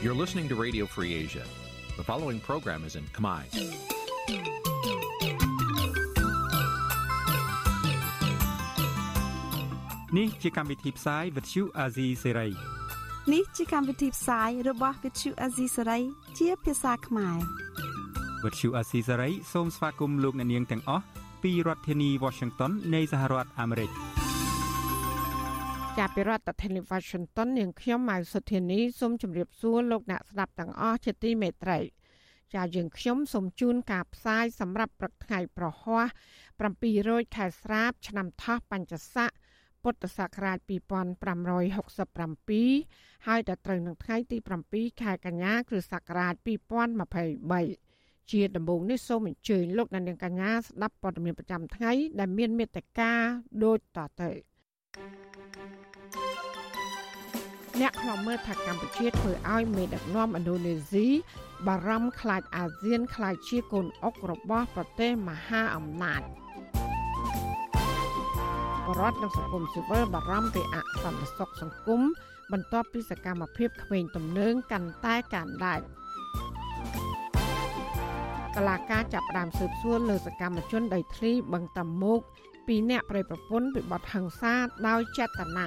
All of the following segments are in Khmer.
You're listening to Radio Free Asia. The following program is in Khmer. នេះជាកម្មវិធីផ្សាយ Vuthu Azizi Serai នេះជាកម្មវិធីផ្សាយរបស់ Vuthu Azizi Serai ជាភាសាខ្មែរ Vuthu Azizi Serai សូមស្វាគមន៍លោកអ្នកនាងទាំងអស់ពីរដ្ឋធានី Washington នៃសហរដ្ឋអាមេរិកចាប់ពីរដ្ឋធានី Washington នាងខ្ញុំម៉ៅសុធានីសូមជម្រាបសួរលោកអ្នកស្ដាប់ទាំងអស់ជាទីមេត្រីចាយើងខ្ញុំសូមជូនការផ្សាយសម្រាប់ព្រឹកថ្ងៃប្រហ័ស700ខែស្រាប ឆ្នាំថោះបัญចស័កពុទ្ធសករាជ2567ហើយដល់ត្រូវនឹងថ្ងៃទី7ខែកញ្ញាគ្រិស្តសករាជ2023 ជាដំបូងនេះសូមអញ្ជើញលោកអ្នកនាងកញ្ញាស្ដាប់ព័ត៌មានប្រចាំថ្ងៃដែលមានមេត្តាដូចតទៅអ្នកខ្លាំមើលថាកម្ពុជាធ្វើឲ្យមេដឹកនាំឥណ្ឌូនេស៊ីបារម្ភខ្លាចអាស៊ានខ្លាចជាកូនអុករបស់ប្រទេសមហាអំណាចបរដ្ឋនិងសង្គមស៊ីវិលបារម្ភពីអសន្តិសុខសង្គមបន្ទាប់ពីសកម្មភាពក្មេងទំនើងកាន់តែកើនឡើង កលាការចាប់ផ្ដើមស៊ើបសួរលើសកម្មជនដីធ្លីបឹងតាមុកពីអ្នកប្រៃប្រពន្ធពីបទហិង្សាដោយចេតនា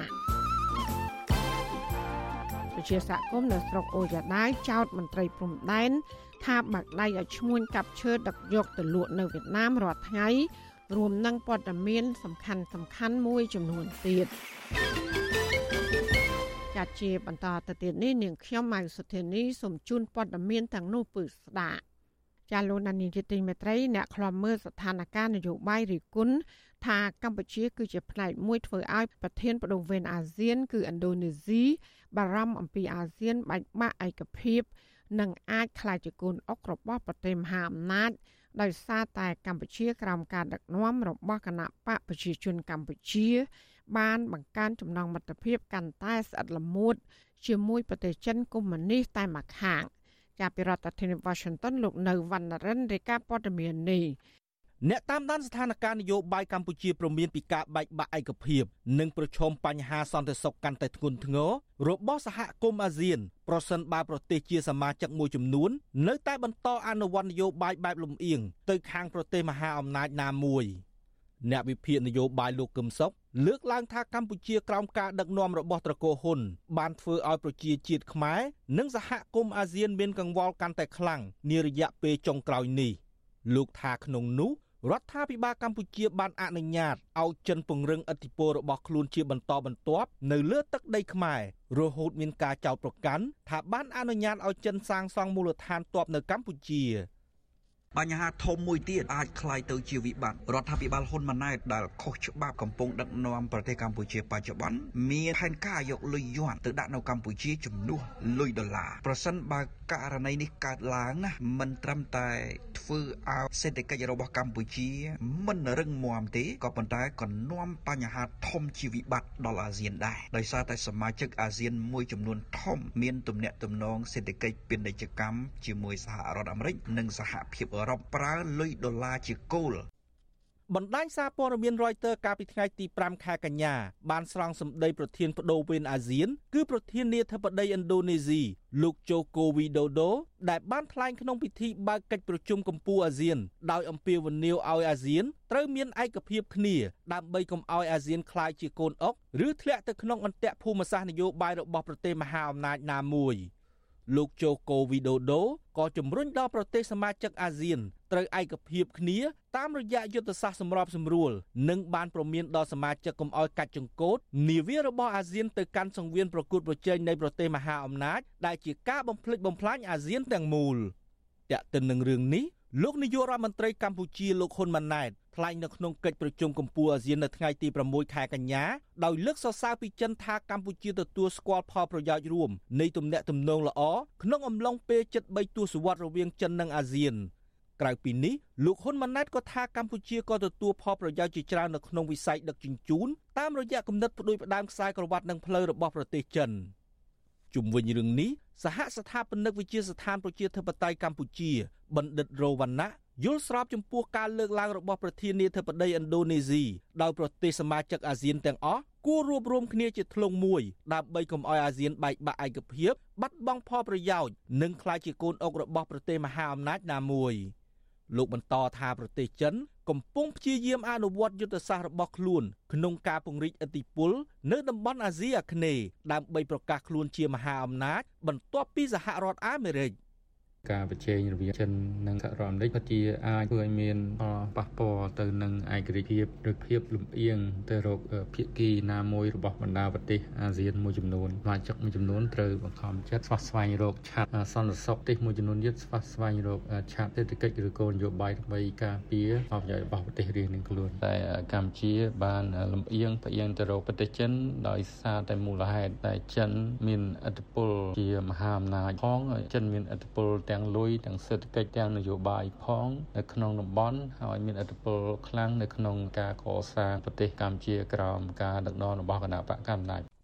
ប្រជាសហគមន៍នៅស្រុកអូយ៉ាដាយចោទមន្ត្រីព្រំដែនថាបាក់ដៃឲ្យឈ្មួញកាប់ឈើដឹកយកទៅលក់នៅវៀតណាមរាល់ថ្ងៃរួមនឹងព័ត៌មានសំខាន់សំខាន់មួយចំនួនទៀតចាត់ជាបន្តទៅទៀតនេះនាងខ្ញុំម៉ៅសុធានីសូមជូនព័ត៌មានទាំងនោះពឺស្ដាប់ ចាលោកនានីជាទីមេត្រីអ្នកខ្លាំមើលស្ថានភាពនយោបាយរិគុណថាកម្ពុជាគឺជាផ្នែកមួយធ្វើឲ្យប្រធានបដូវវេនអាស៊ាន គឺឥណ្ឌូនេស៊ីបារម្ភអំពីអាស៊ានបែកបាក់ឯកភាពនិងអាចក្លាយជាកូនអុករបស់ប្រទេសមហាអំណាចដោយសារតែកម្ពុជាក្រោមការដឹកនាំរបស់គណៈបកប្រជាជនកម្ពុជា បានបង្កើនចំណងមិត្តភាពកាន់តែស្អិតល្មួតជាមួយប្រទេសចិនកុម្មុយនីសតែម្ខាង ចាប់ពីរដ្ឋធានី Washington លោកនៅវណ្ណរិនរាយការណ៍ព័ត៌មាននេះអ្នកតាមដានស្ថានភាពនយោបាយកម្ពុជាព្រមានពីការបែកបាក់ឯកភាពនិងប្រឈមបញ្ហាសន្តិសុខកាន់តែធ្ងន់ធ្ងររបស់សហគមន៍អាស៊ានប្រសិនបើប្រទេសជាសមាជិកមួយចំនួននៅតែបន្តអនុវត្តនយោបាយបែបលំអៀងទៅខាងប្រទេសមហាអំណាចណាមួយ អ្នកវិភាគនយោបាយលោកកឹមសុខលើកឡើងថាកម្ពុជាក្រោមការដឹកនាំរបស់ត្រកូលហ៊ុនបានធ្វើឲ្យប្រជាជាតិខ្មែរនិងសហគមន៍អាស៊ានមានកង្វល់កាន់តែខ្លាំងនារយៈពេលចុងក្រោយនេះលោកថាក្នុងនោះរដ្ឋាភិបាលកម្ពុជាបានអនុញ្ញាតឲ្យចិនពង្រឹងឥទ្ធិពលរបស់ខ្លួនជាបន្តបន្ទាប់នៅលើទឹកដីខ្មែររហូតមានការចោទប្រកាន់ថាបានអនុញ្ញាតឲ្យចិនសាងសង់មូលដ្ឋានទ័ពនៅកម្ពុជា បញ្ហាធំមួយទៀតអាចคล้ายទៅជាវិបត្តិរដ្ឋាភិបាលហ៊ុនម៉ាណែតដែលខុសច្បាប់កំពុងដឹកនាំប្រទេសកម្ពុជាបច្ចុប្បន្នមានផែនការយកលុយយន់ទៅដាក់នៅកម្ពុជាជំនួសលុយដុល្លារប្រសិនបើករណីនេះកើតឡើងណាមិនត្រឹមតែធ្វើឲ្យសេដ្ឋកិច្ចរបស់កម្ពុជា មិនរឹងមាំទេក៏ប៉ុន្តែក៏នាំបញ្ហាធំជាវិបត្តិដល់អាស៊ានដែរដោយសារតែសមាជិកអាស៊ានមួយចំនួនធំមានទំនាក់ទំនងសេដ្ឋកិច្ចពាណិជ្ជកម្មជាមួយសហរដ្ឋអាមេរិកនិងសហភាពអឺ រ៉ុបប្រើលុយដុល្លារជាគោលបណ្ដាញសារព័ត៌មាន Reuters កាលពីថ្ងៃទី5ខែកញ្ញាបានស្រង់សម្ដីប្រធានបដូវវេនអាស៊ាន គឺប្រធានាធិបតីឥណ្ឌូនេស៊ីលោកជូកូវីដូដូដែលបានថ្លែងក្នុងពិធីបើកកិច្ចប្រជុំកម្ពុជាអាស៊ាន ដោយអំពាវនាវឲ្យអាស៊ានត្រូវមានឯកភាពគ្នាដើម្បីកុំឲ្យអាស៊ានคล้ายជាកូនអុកឬធ្លាក់ទៅក្នុងអន្ទាក់ភូមិសាស្ត្រនយោបាយរបស់ប្រទេសមហាអំណាចណាមួយ។ លោកជូកូវីដូដូក៏ជំរុញដល់ប្រទេសសមាជិកអាស៊ានត្រូវឯកភាពគ្នាតាមរយៈយុទ្ធសាស្ត្រសម្របសម្រួលនិងបានប្រមានដល់សមាជិកកុំឲ្យកាច់ចង្កូតនាវារបស់អាស៊ានទៅកាន់សង្វៀនប្រកួតប្រជែងនៃប្រទេសមហាអំណាចដែលជាការបំផ្លិចបំផ្លាញអាស៊ានទាំងមូលតាក់ទិននឹងរឿងនេះលោកនាយករដ្ឋមន្ត្រីកម្ពុជាលោកហ៊ុនម៉ាណែត ថ្លែងនៅក្នុងកិច្ចប្រជុំកម្ពុជាអាស៊ាននៅថ្ងៃទី6ខែកញ្ញាដោយលើកសរសើរពីចិនថាកម្ពុជាទទួលស្គាល់ផលប្រយោជន៍រួមនៃទំនាក់ទំនងល្អក្នុងអំឡុងពេលជិត3ទសវត្សរវាងចិននិងអាស៊ានក្រៅពីនេះលោកហ៊ុនម៉ាណែតក៏ថាកម្ពុជាក៏ទទួលផលប្រយោជន៍ជាច្រើននៅក្នុងវិស័យដឹកជញ្ជូនតាមរយៈគំនិតផ្ដួចផ្ដើមខ្សែក្រវ៉ាត់និងផ្លូវរបស់ប្រទេសចិនជុំវិញរឿងនេះសហស្ថាបនិកវិទ្យាស្ថានប្រជាធិបតេយ្យកម្ពុជាបណ្ឌិតរោវណ្ណៈយល់ស្របចំពោះការលើកឡើងរបស់ប្រធានាធិបតីឥណ្ឌូនេស៊ីដោយប្រទេសសមាជិកអាស៊ានទាំងអស់គួររួបរวมគ្នាជាធ្លុងមួយដើម្បីកុំឲ្យអាស៊ានបែកបាក់ឯកភាពបាត់បង់ផលប្រយោជន៍និងក្លាយជាកូនអុករបស់ប្រទេសមហាអំណាចណាមួយលោកបន្តថាប្រទេសចិនកំពុងព្យាយាមអនុវត្តយុទ្ធសាស្ត្ររបស់ខ្លួនក្នុងការពង្រីកឥទ្ធិពលនៅតំបន់អាស៊ីអាគ្នេយ៍ដើម្បីប្រកាសខ្លួនជាមហាអំណាចបន្ទាប់ពីសហរដ្ឋអាមេរិក។ ការប្រជែងរវាងចិននិងសហរដ្ឋអាមេរិកពិតជាអាចធ្វើឲ្យមានផលប៉ះពាល់ទៅនឹងឯករាជ្យភាពឬភាពលំអៀងទៅរកភាគីណាមួយរបស់បណ្ដាប្រទេសអាស៊ានមួយចំនួនសមាជិកមួយចំនួនត្រូវបង្ខំចិត្តស្វះស្វែងរកឆាត់សន្តិសុខប្រទេសមួយចំនួនទៀតស្វះស្វែងរកឆាត់សេដ្ឋកិច្ចឬគោលនយោបាយដើម្បីការពារផលប្រយោជន៍របស់ប្រទេសរៀងនឹងខ្លួនតែកម្ពុជាបានលំអៀងផ្អៀងទៅរកប្រទេសចិនដោយសារតែមូលហេតុតែចិនមានឥទ្ធិពលជាមហាអំណាចផងចិនមានឥទ្ធិពលទាំងលុយទាំងសេដ្ឋកិច្ចទាំងនយោបាយផង នៅក្នុងតំបន់ហើយមានឥទ្ធិពលខ្លាំងនៅក្នុងការកសាងប្រទេសកម្ពុជាក្រោមការដឹកនាំរបស់គណៈបកកណ្ដាលអ្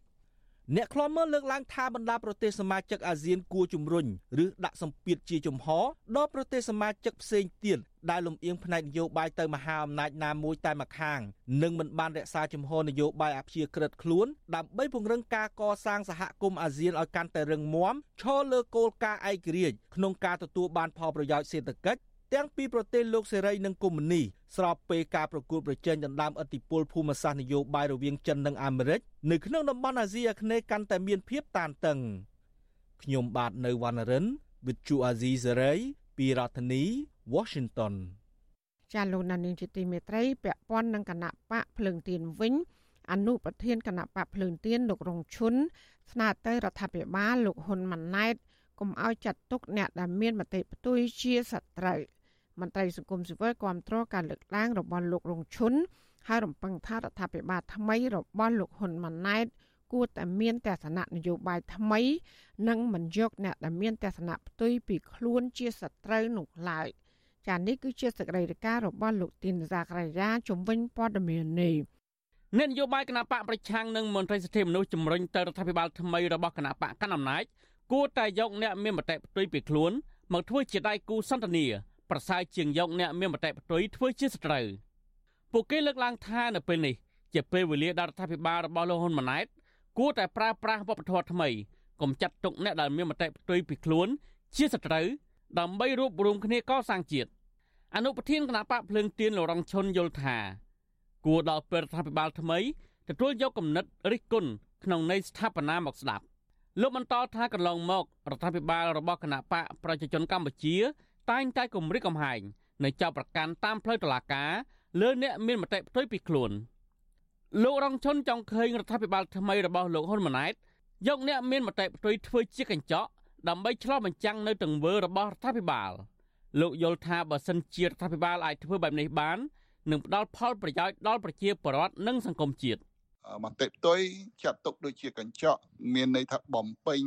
នកខ្លាំមើលលើកឡើងថាបណ្ដាប្រទេសសមាជិកអាស៊ានគួរជំរុញឬដាក់សម្ពាធជាជំហរដល់ប្រទេសសមាជិកផ្សេងទៀតដែលលំអៀងផ្នែកនយោបាយទៅមហាអំណាចណាមួយតែម្ខាងនិងមិនបានរក្សាជំហរនយោបាយអព្យាក្រឹតខ្លួនដើម្បីពង្រឹងការកសាងសហគមន៍អាស៊ានឲ្យកាន់តែរឹងមាំឈរលើគោលការណ៍ឯករាជ្យក្នុងការទទួលបានផលប្រយោជន៍សេដ្ឋកិច្ច ទាំងពីប្រទេសលោកសេរីនិងកុម្មុយនីស្របពេលការប្រគួតប្រជែងដណ្ដើមឥទ្ធិពលភូមិសាស្ត្រនយោបាយរវាងចិននិងអាមេរិកនៅក្នុងតំបន់អាស៊ីអាគ្នេយ៍កាន់តែមានភាពតានតឹងខ្ញុំបាទនៅវណ្ណរិន With Chu Azizi Saray ពីរដ្ឋធានី Washington ចាលោកណានីជាទីមេត្រីពាក់ព័ន្ធនឹងគណៈបកភ្លើងទៀនវិញអនុប្រធានគណៈបកភ្លើងទៀនលោករងឈុនស្នើទៅរដ្ឋាភិបាលលោកហ៊ុនម៉ាណែតកុំឲ្យចាត់ទុកអ្នកដែលមានមតិផ្ទុយជាសត្រូវ មន្ត្រីសង្គមស៊ីវិលគាំទ្រការលើកឡើងរបស់លោករងឈុនហើយរំពឹងថារដ្ឋាភិបាលថ្មីរបស់លោកហ៊ុនម៉ាណែតគួរតែមានទស្សនៈនយោបាយថ្មី និងមិនយកអ្នកដែលមានទស្សនៈផ្ទុយពីខ្លួនជាសត្រូវនោះឡើយចា៎នេះគឺជាសកម្មភាពរបស់លោកទីនសាក្រាយាជំវិញព័ត៌មាននេះអ្នកនយោបាយគណៈបកប្រឆាំងនិងមន្ត្រីសិទ្ធិមនុស្សជំរុញទៅរដ្ឋាភិបាលថ្មីរបស់គណៈបកកណ្ដាលអំណាចគួរតែយកអ្នកមានមតិផ្ទុយពីខ្លួនមកធ្វើជាដៃគូសន្ទនា ប្រសើរជាងយកអ្នកមានមតិផ្ទុយធ្វើជាសត្រូវពួកគេលើកឡើងថានៅពេលនេះជាពេលវេលាដែលរដ្ឋាភិបាលរបស់លោកហ៊ុនម៉ាណែតគួរតែប្រើប្រាស់វប្បធម៌ថ្មីកុំចាត់ទុកអ្នកដែលមានមតិផ្ទុយពីខ្លួនជាសត្រូវដើម្បីរួបរวมគ្នាកសាងជាតិអនុប្រធានគណៈបកភ្លើងទៀនលោរងឈុនយល់ថាគួរដល់ពេលរដ្ឋាភិបាលថ្មីទទួលយកគំនិតរិះគន់ក្នុងន័យស្ថាបនាមកស្ដាប់លោកបន្តថាកន្លងមករដ្ឋាភិបាលរបស់គណៈបកប្រជាជនកម្ពុជា តែងតែគម្រិតកំហែងនៅចាប់ប្រកាន់តាមផ្លូវតុលាការលើអ្នកមានមតិផ្ទុយពីខ្លួនលោករងឈុនចង់ឃើញរដ្ឋាភិបាលថ្មីរបស់លោកហ៊ុនម៉ាណែតយកអ្នកមានមតិផ្ទុយធ្វើជាកញ្ចក់ដើម្បីឆ្លោះបញ្ចាំងនៅទង្វើរបស់រដ្ឋាភិបាលលោកយល់ថាបើសិនជារដ្ឋាភិបាលអាចធ្វើបែបនេះបាននឹងផ្ដល់ផលប្រយោជន៍ដល់ប្រជាពលរដ្ឋនិងសង្គមជាតិមតិផ្ទុយចាត់ទុកដូចជាកញ្ចក់មានន័យថាបំពេញ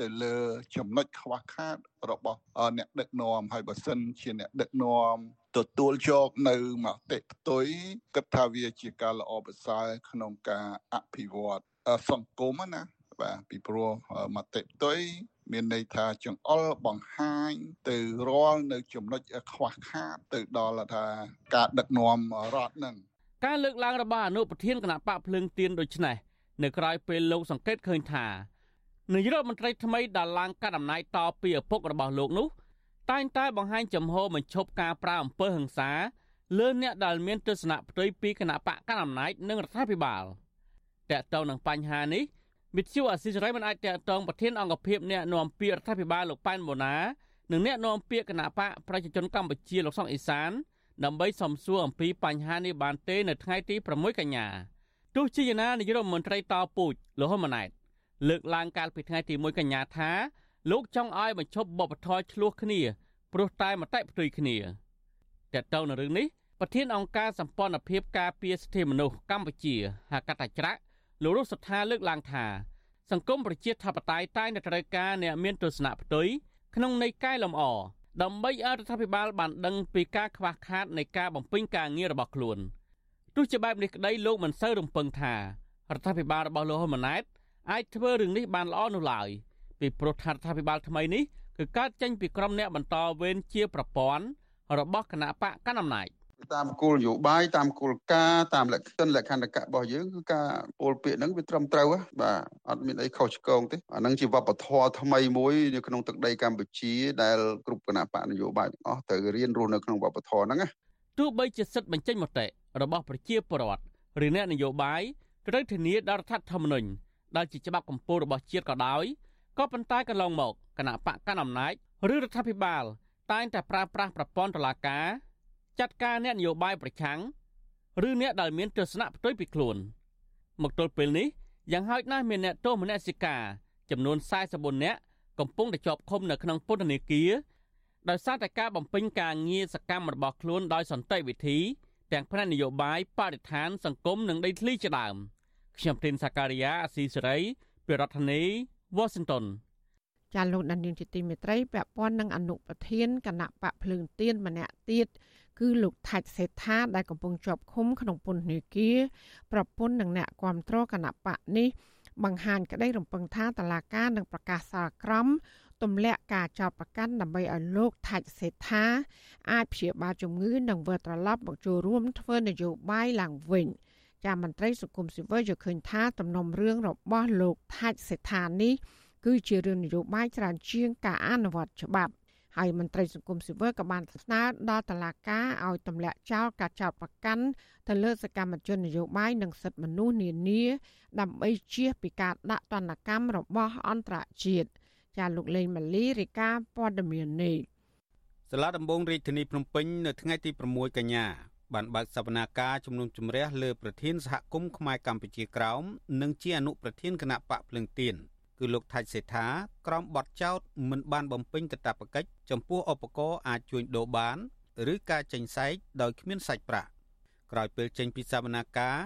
ទៅលើ ចំណុចខ្វះខាតរបស់អ្នកដឹកនាំហើយបើសិនជាអ្នកដឹកនាំទទួលយកនៅមតិផ្ទុយគិតថាវាជាការល្អប្រសើរក្នុងការអភិវឌ្ឍសង្គមណាបាទពីព្រោះមតិផ្ទុយមានន័យថាចង្អុលបង្ហាញទៅរាល់នៅចំណុចខ្វះខាតទៅដល់ថាការដឹកនាំរដ្ឋនឹងការលើកឡើងរបស់អនុប្រធានគណៈបកភ្លើងទៀនដូចនេះនៅក្រៅពេលលោកសង្កេតឃើញថា នាយរដ្ឋមន្ត្រីថ្មីដែលឡើងកាត់អំណាចតពីឪពុករបស់លោកនោះ តែងតែបង្ហាញចំហបញ្ឈប់ការប្រើអំពើហិង្សាលើអ្នកដែលមានទស្សនៈផ្ទុយពីគណៈបកកណ្ដាលអំណាចនិងរដ្ឋាភិបាលតើតើនឹងបញ្ហានេះវិទ្យុអស៊ីសេរីមិនអាចតតងប្រធានអង្គភិបអ្នកនាំពាក្យរដ្ឋាភិបាលលោកប៉ែនបូណានិងអ្នកនាំពាក្យគណៈបកប្រជាជនកម្ពុជាលោកសុកអេសានដើម្បីសំសួរអំពីបញ្ហានេះបានទេនៅថ្ងៃទី6កញ្ញាទោះជាយ៉ាងណានាយករដ្ឋមន្ត្រីតពូជលោកហ៊ុនម៉ាណែត លើកឡើងកាលពីថ្ងៃទី1កញ្ញាថាលោកចង់ឲ្យបញ្ឈប់បបធរឆ្លោះគ្នាព្រោះតែមតិផ្ទុយគ្នាតើតើនៅរឿងនេះប្រធានអង្គការសម្ព័ន្ធភាពការពារសិទ្ធិមនុស្សកម្ពុជាហៅកាត់តាច្រាក់លោករស់សថាលើកឡើងថាសង្គមប្រជាធិបតេយ្យតែងតែត្រូវការអ្នកមានទស្សនៈផ្ទុយក្នុងន័យកែលម្អដើម្បីឲ្យរដ្ឋាភិបាលបានដឹងពីការខ្វះខាតនៃការបំពេញការងាររបស់ខ្លួនទោះជាបែបនេះក្តីលោកមិនសូវរំពឹងថារដ្ឋាភិបាលរបស់លោកហ៊ុនម៉ាណែត អាចធ្វើរឿងនេះបានល្អនោះឡើយពីព្រោះថារដ្ឋាភិបាលថ្មីនេះគឺកើតចេញពីក្រុមអ្នកបន្តវេនជាប្រព័ន្ធរបស់គណៈបកកណ្ដាលអំណាចតាមគោលនយោបាយតាមគោលការណ៍តាមលក្ខខណ្ឌលក្ខន្តិកៈរបស់យើងគឺការពោលពាក្យហ្នឹងវាត្រឹមត្រូវបាទអត់មានអីខុសឆ្គងទេអាហ្នឹងជាវប្បធម៌ថ្មីមួយនៅក្នុងទឹកដីកម្ពុជាដែលគ្រប់គណៈបកនយោបាយទាំងអស់ត្រូវរៀនរស់នៅក្នុងវប្បធម៌ហ្នឹងណាទោះបីជាសិទ្ធិបញ្ចេញមតិរបស់ប្រជាពលរដ្ឋឬអ្នកនយោបាយត្រូវធានាដល់រដ្ឋធម្មនុញ្ញ ដែលជាច្បាប់កម្ពុជារបស់ជាតិក៏ដោយក៏ប៉ុន្តែកន្លងមកគណៈបកកណ្ដាលអំណាចឬរដ្ឋាភិបាល តែងតែប្រើប្រាស់ប្រព័ន្ធតុលាការចាត់ការអ្នកនយោបាយប្រឆាំងឬអ្នកដែលមានទស្សនៈផ្ទុយពីខ្លួន មកទល់ពេលនេះយ៉ាងហោចណាស់មានអ្នកទោសមនសិការចំនួន44នាក់កំពុងតែជាប់ឃុំនៅក្នុងពន្ធនាគារដោយសារតែការបំពេញការងារសកម្មរបស់ខ្លួនដោយសន្តិវិធី ទាំងផ្នែកនយោបាយបរិស្ថានសង្គមនិងដីធ្លីជាដើម ខ្ញុំទីនសាការីយ៉ាអស៊ីសេរីពីរដ្ឋធានី Washington ចាលោកដានៀងជាទីមេត្រីពាក់ព័ន្ធនឹងអនុប្រធានគណៈបកភ្លើងទៀនម្នាក់ទៀតគឺលោកថាច់សេដ្ឋាដែលកំពុងជាប់ឃុំក្នុងពន្ធនាគារប្រពន្ធនឹងអ្នកគ្រប់គ្រងគណៈបកនេះបង្ហាញក្តីរំពឹងថាតឡាការនឹងប្រកាសសាលក្រមទម្លាក់ការចោទប្រកាន់ដើម្បីឲ្យលោកថាច់សេដ្ឋាអាចព្យាបាលជំងឺនិងវិលត្រឡប់មកចូលរួមធ្វើនយោបាយឡើងវិញ ចាមន្ត្រីសុខុមស៊ីវិលយល់ឃើញថាតំណុំរឿងរបស់លោកថាច់សេដ្ឋានេះគឺជារឿងនយោបាយច្រើនជាងការអនុវត្តច្បាប់ហើយមន្ត្រីសង្គមស៊ីវិលក៏បានស្នើដល់តុលាការឲ្យទម្លាក់ចោលការចោទប្រកាន់ទៅលើសកម្មជននយោបាយនិងសិទ្ធិមនុស្សនានា ដើម្បីជៀសពីការដាក់ទណ្ឌកម្មរបស់អន្តរជាតិចាលោកលេងម៉ាលីរាយការណ៍ព័ត៌មាននេះសាលាដំបងរាជធានីភ្នំពេញនៅថ្ងៃទី6កញ្ញា បានបើកសវនាការជំនុំជម្រះលើប្រធានសហគមន៍ខ្មែរកម្ពុជាក្រោមនិងជាអនុប្រធានគណៈបកភ្លឹងទៀនគឺលោកថាច់សេដ្ឋាក្រមបទចោតមិនបានបំពេញកាតព្វកិច្ចចំពោះឧបករណ៍អាចជួញដូរបាន ឬការចេញសែកដោយគ្មានសាច់ប្រាក់ក្រោយពេលចេញពីសវនាការ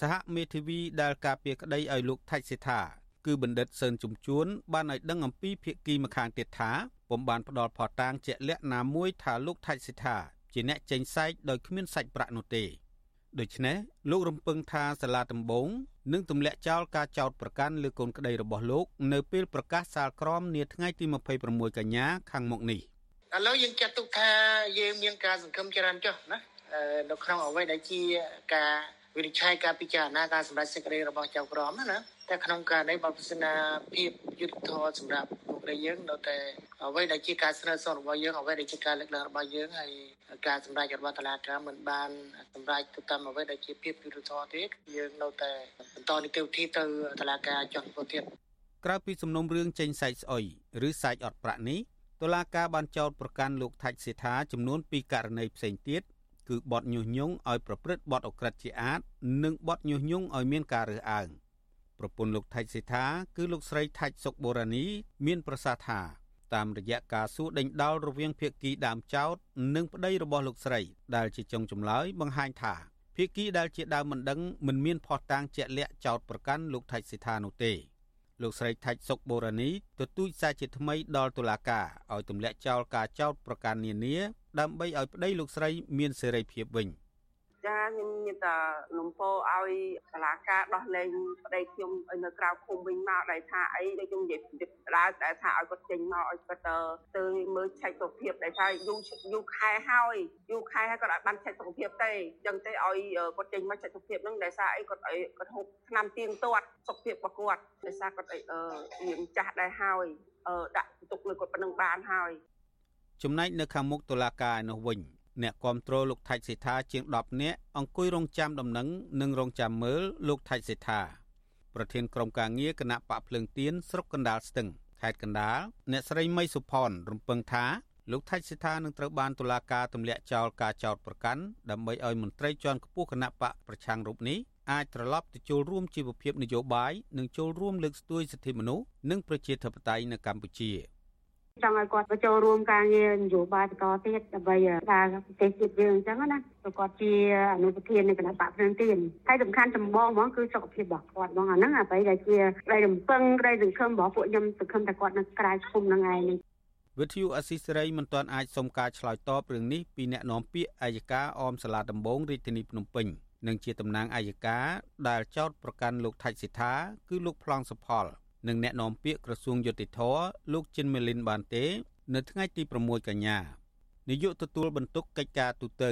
សហមេធាវីដែលការពារក្តីឲ្យលោកថាច់សេដ្ឋាគឺបណ្ឌិតសឿនជំជួន បានឲ្យដឹងអំពីភៀកគីម្ខាងទៀតថាពុំបានផ្ដល់ផតាងជាក់លាក់ណាមួយថាលោកថាច់សេដ្ឋា ជាអ្នកចេញសែកដោយគ្មានសាច់ប្រាក់នោះទេដូច្នេះលោករំពឹងថាសាលាដំបងនឹងទម្លាក់ចោលការចោទប្រកាន់លើកូនក្តីរបស់លោក នៅពេលប្រកាសសាលក្រមនាថ្ងៃទី26កញ្ញាខាងមុខនេះឥឡូវយើងចាត់ទុកថាយើងមានការសង្ឃឹមច្រើនចុះណានៅក្នុងអ្វីដែលជាការវិនិច្ឆ័យការពិចារណាការសម្រេចសេចក្តីរបស់ចៅក្រមណាតែក្នុងការនេះបើពិសេសភាពយុទ្ធធរសម្រាប់ ពួកយើងនៅតែអ្វីដែលជាការស្នើសុំរបស់យើងអ្វីដែលជាការលើកឡើងរបស់យើងហើយការសម្រេចរបស់តុលាការមិនបានសម្រេចទៅតាមអ្វីដែលជាភាពយុត្តិធម៌ទេយើងនៅតែបន្តនីតិវិធីទៅតុលាការចុះពោះទៀតក្រៅពីសំណុំរឿងចេញសាច់ស្អុយឬសាច់អត់ប្រាក់នេះតុលាការបានចោទប្រកាន់លោកថាច់សេដ្ឋាចំនួន2ករណីផ្សេងទៀតគឺបទញុះញង់ឲ្យប្រព្រឹត្តបទអក្រិតជាអាត និងបទញុះញង់ឲ្យមានការរើសអើង ប្រពន្ធលោកថៃសេដ្ឋាគឺលោកស្រីថាច់សុកបូរ៉ានី មានប្រសាសន៍ថាតាមរយៈការសួរដេញដោលរវាងភៀកគីដើមចោតនិងប្តីរបស់លោកស្រី ដែលជាចុងចម្លើយបង្ហាញថាភៀកគីដែលជាដើមមិនដឹងមិនមានផុសតាងជាក់លាក់ចោតប្រកាន់លោកថៃសេដ្ឋានោះទេលោកស្រីថាច់សុកបូរ៉ានីទទូចសារជាថ្មីដល់តុលាការឲ្យទម្លាក់ចោលការចោតប្រកាន់នានាដើម្បីឲ្យប្តីលោកស្រីមានសេរីភាពវិញ។ ចាខ្ញុំមានតែនំពោឲ្យសាលាការដោះលែងប្តីខ្ញុំឲ្យនៅក្រៅឃុំវិញមកដែលថាអីដូចខ្ញុំនិយាយដើរតែថាឲ្យគាត់ចេញមកឲ្យគាត់ទៅទៅមើលឆែកសុខភាពដែលថាយូរយូរខែហើយយូរខែហើយគាត់អត់បានឆែកសុខភាពទេអញ្ចឹងទេឲ្យគាត់ចេញមកឆែកសុខភាពហ្នឹងដែលថាអីគាត់អីគាត់ហូបថ្នាំទៀងទាត់សុខភាពរបស់គាត់ដែលថាគាត់អីរៀងចាស់ដែរហើយដាក់ទុកលើគាត់ប៉ុណ្ណឹងបានហើយចំណែកនៅខាងមុខតុលាការនោះវិញ អ្នកគ្រប់គ្រងលោកថៃសេដ្ឋាជាង10នាក់អង្គុយរងចាំដំណឹងនិងរងចាំមើលលោកថៃសេដ្ឋាប្រធានក្រុមការងារគណៈបកភ្លើងទៀនស្រុកកណ្ដាលស្ទឹងខេត្តកណ្ដាលអ្នកស្រីមីសុផនរំពឹងថាលោកថៃសេដ្ឋានឹងត្រូវបានតុលាការទម្លាក់ចោលការចោទប្រកាន់ដើម្បីឲ្យមន្ត្រីជាន់ខ្ពស់គណៈបកប្រឆាំងរូបនេះអាចត្រឡប់ទៅចូលរួមជីវភាពនយោបាយនិងចូលរួមលើកស្ទួយសិទ្ធិមនុស្សនិងប្រជាធិបតេយ្យនៅកម្ពុជា។ ចង់ឲ្យគាត់ទៅចូលរួមការងារនយោបាយបន្តទៀតដើម្បីការប្រទេសជាតិយើងអញ្ចឹងណាព្រោះគាត់ជាអនុប្រធាននៃគណៈបកភ្លើងទៀនហើយសំខាន់ចម្បងហ្មងគឺសុខភាពរបស់គាត់ហ្មងអាហ្នឹងអ្វីដែលជាក្តីរំពឹងក្តីសង្ឃឹមរបស់ពួកខ្ញុំសង្ឃឹមថាគាត់នៅក្រៅឃុំហ្នឹងឯងនេះវិទ្យុអស៊ីសេរីមិនទាន់អាចសុំការឆ្លើយតបរឿងនេះពីអ្នកនាំពាក្យអัยការអមសាលាដំបងរាជធានីភ្នំពេញនិងជាតំណាងអัยការដែលចោតប្រកាន់លោកថៃសិដ្ឋាគឺលោកប្លង់សុផល និងអ្នកនាំពាក្យក្រសួងយុតិធធលោកជិនមេលីនបានទេ នៅថ្ងៃទី6កញ្ញានាយកទទួលបន្ទុកកិច្ចការទូត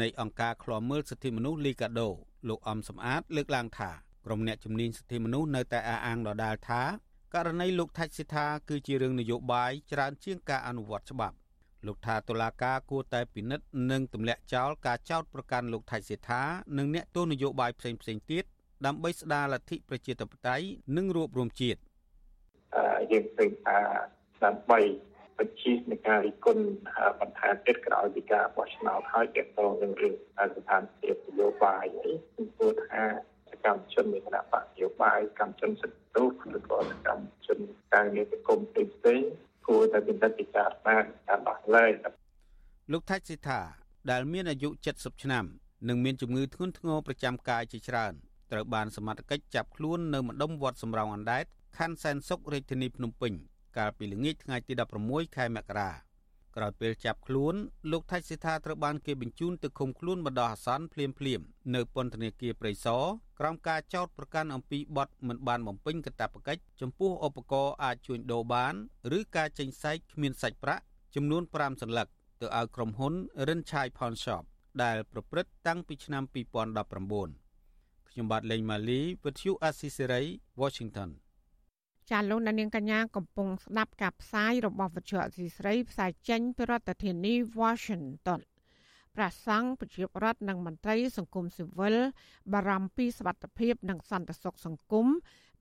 នៃអង្គការឃ្លាំមើលសិទ្ធិមនុស្សលីកាដូលោកអំសំអាត លើកឡើងថាក្រុមអ្នកជំនាញសិទ្ធិមនុស្សនៅតែអះអាងដដែលថាករណីលោកថាច់សិដ្ឋាគឺជារឿងនយោបាយច្រើនជាងការអនុវត្តច្បាប់លោកថាតុលាការគួរតែពិនិត្យនិងទម្លាក់ចោលការចោទប្រកាន់លោកថាច់សិដ្ឋានិងអ្នកទោសនយោបាយផ្សេងផ្សេងទៀតដើម្បីស្ដារលទ្ធិប្រជាធិបតេយ្យនិងរួបរวมជាតិ យើងឃើញថាដើម្បីបញ្ជានៃការរិះគន់បន្ថែមទៀតក្រោយពីការបោះឆ្នោតហើយទាក់ទងនឹងរឿងស្ថានភាពនយោបាយនេះគឺគួរថាសកម្មជននៃគណៈបកនយោបាយកម្មជនសិទ្ធិទូឬក៏សកម្មជនការងារសង្គមផ្សេងៗគួរតែពិនិត្យពិចារណាការដោះលែងលោកថាច់ស៊ីថាដែលមានអាយុ70ឆ្នាំនិងមានជំងឺធ្ងន់ធ្ងរប្រចាំកាយជាច្រើនត្រូវបានសមត្ថកិច្ចចាប់ខ្លួននៅម្ដុំវត្តសំរោងអណ្ដែត ខណ្ឌសែនសុខរាជធានីភ្នំពេញកាលពីល្ងាចថ្ងៃទី16ខែមករាក្រោយពេលចាប់ខ្លួនលោកថៃសិដ្ឋាត្រូវបានគេបញ្ជូនទៅឃុំខ្លួនបណ្ដោះអាសន្នភ្លាមភ្លាមនៅពន្ធនាគារព្រៃសរក្រោមការចោទប្រកាន់អំពីបទមិនបានបំពេញកាតព្វកិច្ចចំពោះឧបករណ៍អាចជួញដូរបាន ឬការចេញសាច់គ្មានសាច់ប្រាក់ចំនួន5សន្លឹកទៅឲ្យក្រុមហ៊ុន Rin Chai Pawn Shop ដែលប្រព្រឹត្តតាំងពីឆ្នាំ2019ខ្ញុំបាទលេងម៉ាលីវិទ្យុអាស៊ីសេរី Washington ចាលោកនាងកញ្ញាកំពុងស្ដាប់ការផ្សាយរបស់វិទ្យុអសីស្រីផ្សាយចេញពីរដ្ឋធានី Washington ព្រះសង្ឃប្រជាប្រដ្ឋនិងមន្ត្រីសង្គមស៊ីវិលបារម្ភពីសវត្ថភាពនិងសន្តិសុខសង្គម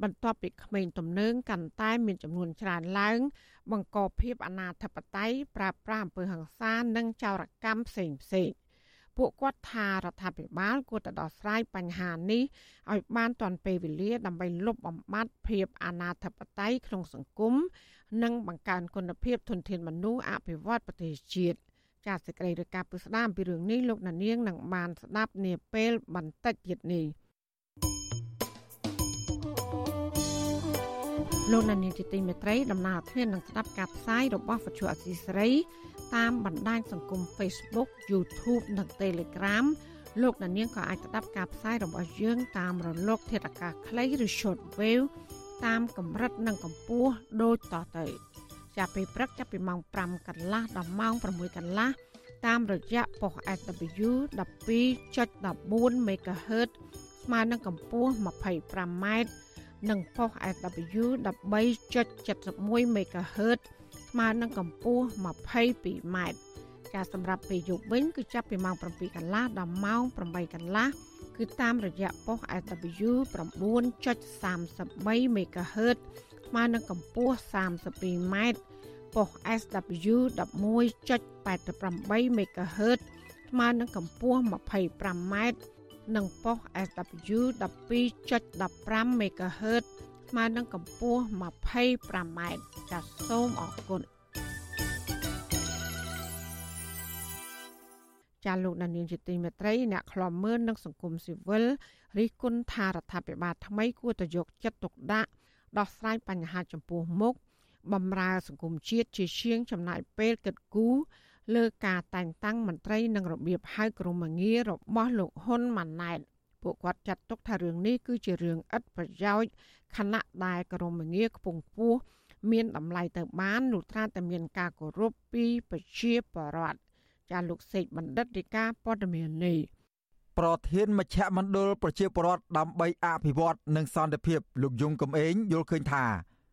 បន្ទាប់ពីក្មេងទំនើងកាន់តែមានចំនួនច្រើនឡើង បង្កភាពអនាធបត័យប្រាប្រាអំពើហិង្សានិងចោរកម្មផ្សេងផ្សេងៗ ពួកគាត់ថារដ្ឋាភិបាលគួរតែដោះស្រាយបញ្ហានេះឲ្យបានទាន់ពេលវេលាដើម្បីលុបបំបាត់ភាពអនាធបត័យក្នុងសង្គមនិងបង្កើនគុណភាពធនធានមនុស្សអភិវឌ្ឍប្រទេសជាតិចាសសេចក្តីរាយការណ៍ពីស្ដាមពីរឿងនេះលោកណានៀងនឹងបានស្ដាប់នាពេលបន្តិចទៀតនេះលោកណានៀងជាទីមេត្រីដំណើរធាននឹងស្ដាប់ការផ្សាយរបស់វិទ្យុអសីស្រី តាមបណ្ដាញសង្គម Facebook YouTube និង Telegram លោកអ្នកនាងក៏អាចស្ដាប់ការផ្សាយរបស់យើងតាមរលក ធាតុអាកាសខ្លីឬ Shortwave តាមកម្រិតនិងកម្ពស់ដូចតទៅចាប់ពីព្រឹកចាប់ពីម៉ោង5កន្លះដល់ម៉ោង6កន្លះតាមរយៈប៉ុស SW 12.14 MHz ស្មើនឹងកម្ពស់ 25m និងប៉ុស SW 13.71 MHz ស្មើនឹងកម្ពស់22ម៉ែត្រការសម្រាប់ពេលយប់វិញគឺចាប់ពីម៉ោង7កន្លះដល់ម៉ោង8កន្លះគឺតាមរយៈប៉ុស SW 9.33 MHz ស្មើនឹងកម្ពស់32ម៉ែត្រប៉ុស SW 11.88 MHz ស្មើនឹងកម្ពស់25ម៉ែត្រនិងប៉ុស SW 12.15 MHz ស្មើនឹងកម្ពស់25ម៉ែត្រចាសសូមអរគុណចាលោកដានៀងជាទីមេត្រីអ្នកខ្លំមើលនិងសង្គមស៊ីវិលរិះគន់ថារដ្ឋាភិបាលថ្មីគួរតែយកចិត្តទុកដាក់ដោះស្រាយបញ្ហាចំពោះមុខបំរើសង្គមជាតិជាជាងចំណាយពេលគិតគូរលើការតែងតាំងមន្ត្រីនិងរបៀបហៅក្រមងាររបស់លោកហ៊ុនម៉ាណែត ពួកគាត់ចាត់ទុកថារឿងនេះគឺជារឿងឥតប្រយោជន៍ខណៈដែលក្រមងារខ្ពង់ខ្ពស់មានតម្លៃទៅបានលុះត្រាតែមានការគោរពពីប្រជាពលរដ្ឋចាលោកសេកបណ្ឌិតរាជការព័ត៌មាននេះប្រធានមជ្ឈមណ្ឌលប្រជាពលរដ្ឋដើម្បីអភិវឌ្ឍនិងសន្តិភាពលោកយងកំឯងយល់ឃើញថា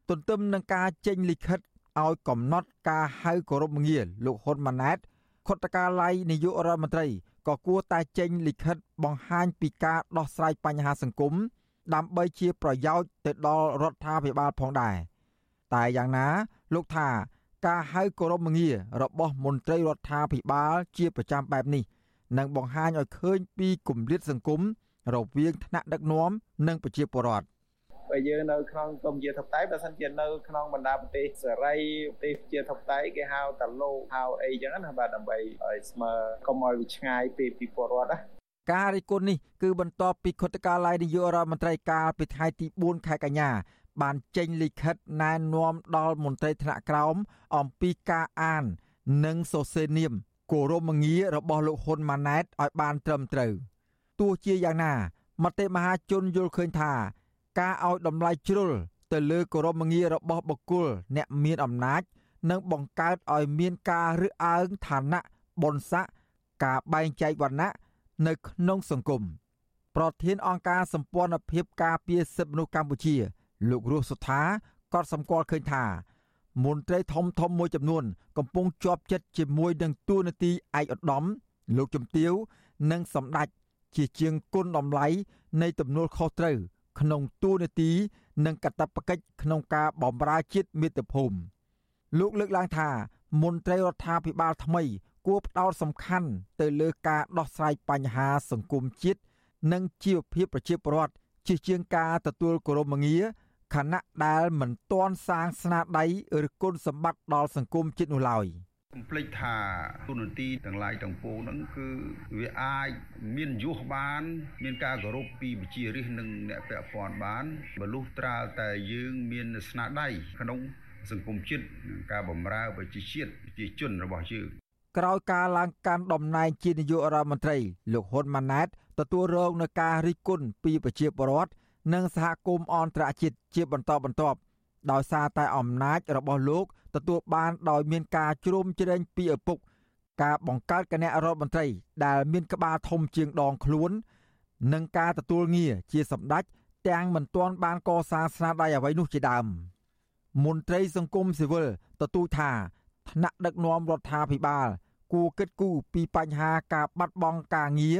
ទន្ទឹមនឹងការចេញលិខិតឲ្យកំណត់ការហៅគោរពងារលោកហ៊ុនម៉ាណែត ខុទ្ទកាល័យនាយករដ្ឋមន្ត្រីក៏គួរតែចេញលិខិតបង្ហាញពីការដោះស្រាយបញ្ហាសង្គមដើម្បីជាប្រយោជន៍ទៅដល់រដ្ឋាភិបាលផងដែរតែយ៉ាងណាលោកថាការហៅគោរពងាររបស់មន្ត្រីរដ្ឋាភិបាលជាប្រចាំបែបនេះនឹងបង្ហាញឲ្យឃើញពីគម្លាតសង្គមរវាងថ្នាក់ដឹកនាំនិងប្រជាពលរដ្ឋ បើយើងនៅក្នុងកម្ពុជាធិបតេយ្យបើសិនជានៅក្នុងបណ្ដាប្រទេសសេរីប្រទេសជាធិបតេយ្យគេហៅតែលោកហៅអីចឹងណាបាទដើម្បីឲ្យស្មើកុំឲ្យវាឆ្ងាយពីពីពលរដ្ឋណាការរិះគន់នេះគឺបន្ទាប់ពីខុទ្ទកាល័យនាយករដ្ឋមន្ត្រីកាលពីថ្ងៃទី4ខែកញ្ញាបានចេញលិខិតណែនាំដល់មន្ត្រីថ្នាក់ក្រោមអំពីការអាន និងសរសេរនាមគោរមងាររបស់លោកហ៊ុនម៉ាណែតឲ្យបានត្រឹមត្រូវទោះជាយ៉ាងណាមតិមហាជនយល់ឃើញថា ការឲ្យតម្លៃជ្រុលទៅលើគោរមងាររបស់បុគ្គលអ្នកមានអំណាចនឹងបង្កើតឲ្យមានការរើសអើងឋានៈបុណ្យស័ក្តិការបែងចែកវណ្ណៈនៅក្នុងសង្គមប្រធានអង្គការសម្ព័ន្ធភាពការពារសិទ្ធិមនុស្សកម្ពុជា លោករស់សុថាក៏សម្គាល់ឃើញថា មន្ត្រីធំធំមួយចំនួន កំពុងជាប់ចិត្តជាមួយនឹងទួនាទីឯកឧត្តមលោកជំទាវ និងសម្ដេចជាជាងគុណតម្លៃនៃទំនួលខុសត្រូវ ក្នុងទួនាទីនិងកាតព្វកិច្ចក្នុងការបម្រើជាតិមាតុភូមិលោកលើកឡើងថាមន្ត្រីរដ្ឋាភិបាលថ្មី គួរផ្ដោតសំខាន់ទៅលើការដោះស្រាយបញ្ហាសង្គមជាតិនិងជីវភាពប្រជាពលរដ្ឋជាជាងការទទួលគោរពមងារខណៈដែលមិនទាន់សាងស្នាដៃឬគុណសម្បត្តិដល់សង្គមជាតិនោះឡើយ។ កំភ្លេចថាទូនទីទាំងឡាយទាំងពួងហ្នឹងគឺវាអាចមានយុះបាន មានការគោរពពីវិជារិះនិងអ្នកពាក់ព័ន្ធបានបលុះត្រាលតែយើងមានស្នាដៃក្នុងសង្គមជាតិការបំរើប្រជាជាតិប្រជាជនរបស់យើងក្រោយការឡើងកាន់តំណែងជានាយករដ្ឋមន្ត្រី លោកហ៊ុនម៉ាណែតទទួលរងនឹងការរិះគន់ពីប្រជាពលរដ្ឋនិងសហគមន៍អន្តរជាតិជាបន្តបន្ទាប់ ដោយសារតែអំណាចរបស់លោកទទួលបានដោយមានការជ្រោមជ្រែងពីឪពុក ការបង្កើតគណៈរដ្ឋមន្ត្រី ដែលមានក្បាលធំជាងដងខ្លួន និងការទទួលងារជាសម្ដេចទាំងមិនទាន់បានកសាងស្នាដៃអ្វីនោះជាដើមមន្ត្រីសង្គមស៊ីវិលទទូចថាថ្នាក់ដឹកនាំរដ្ឋាភិបាល គួរគិតគូរពីបញ្ហាការបាត់បង់ការងារ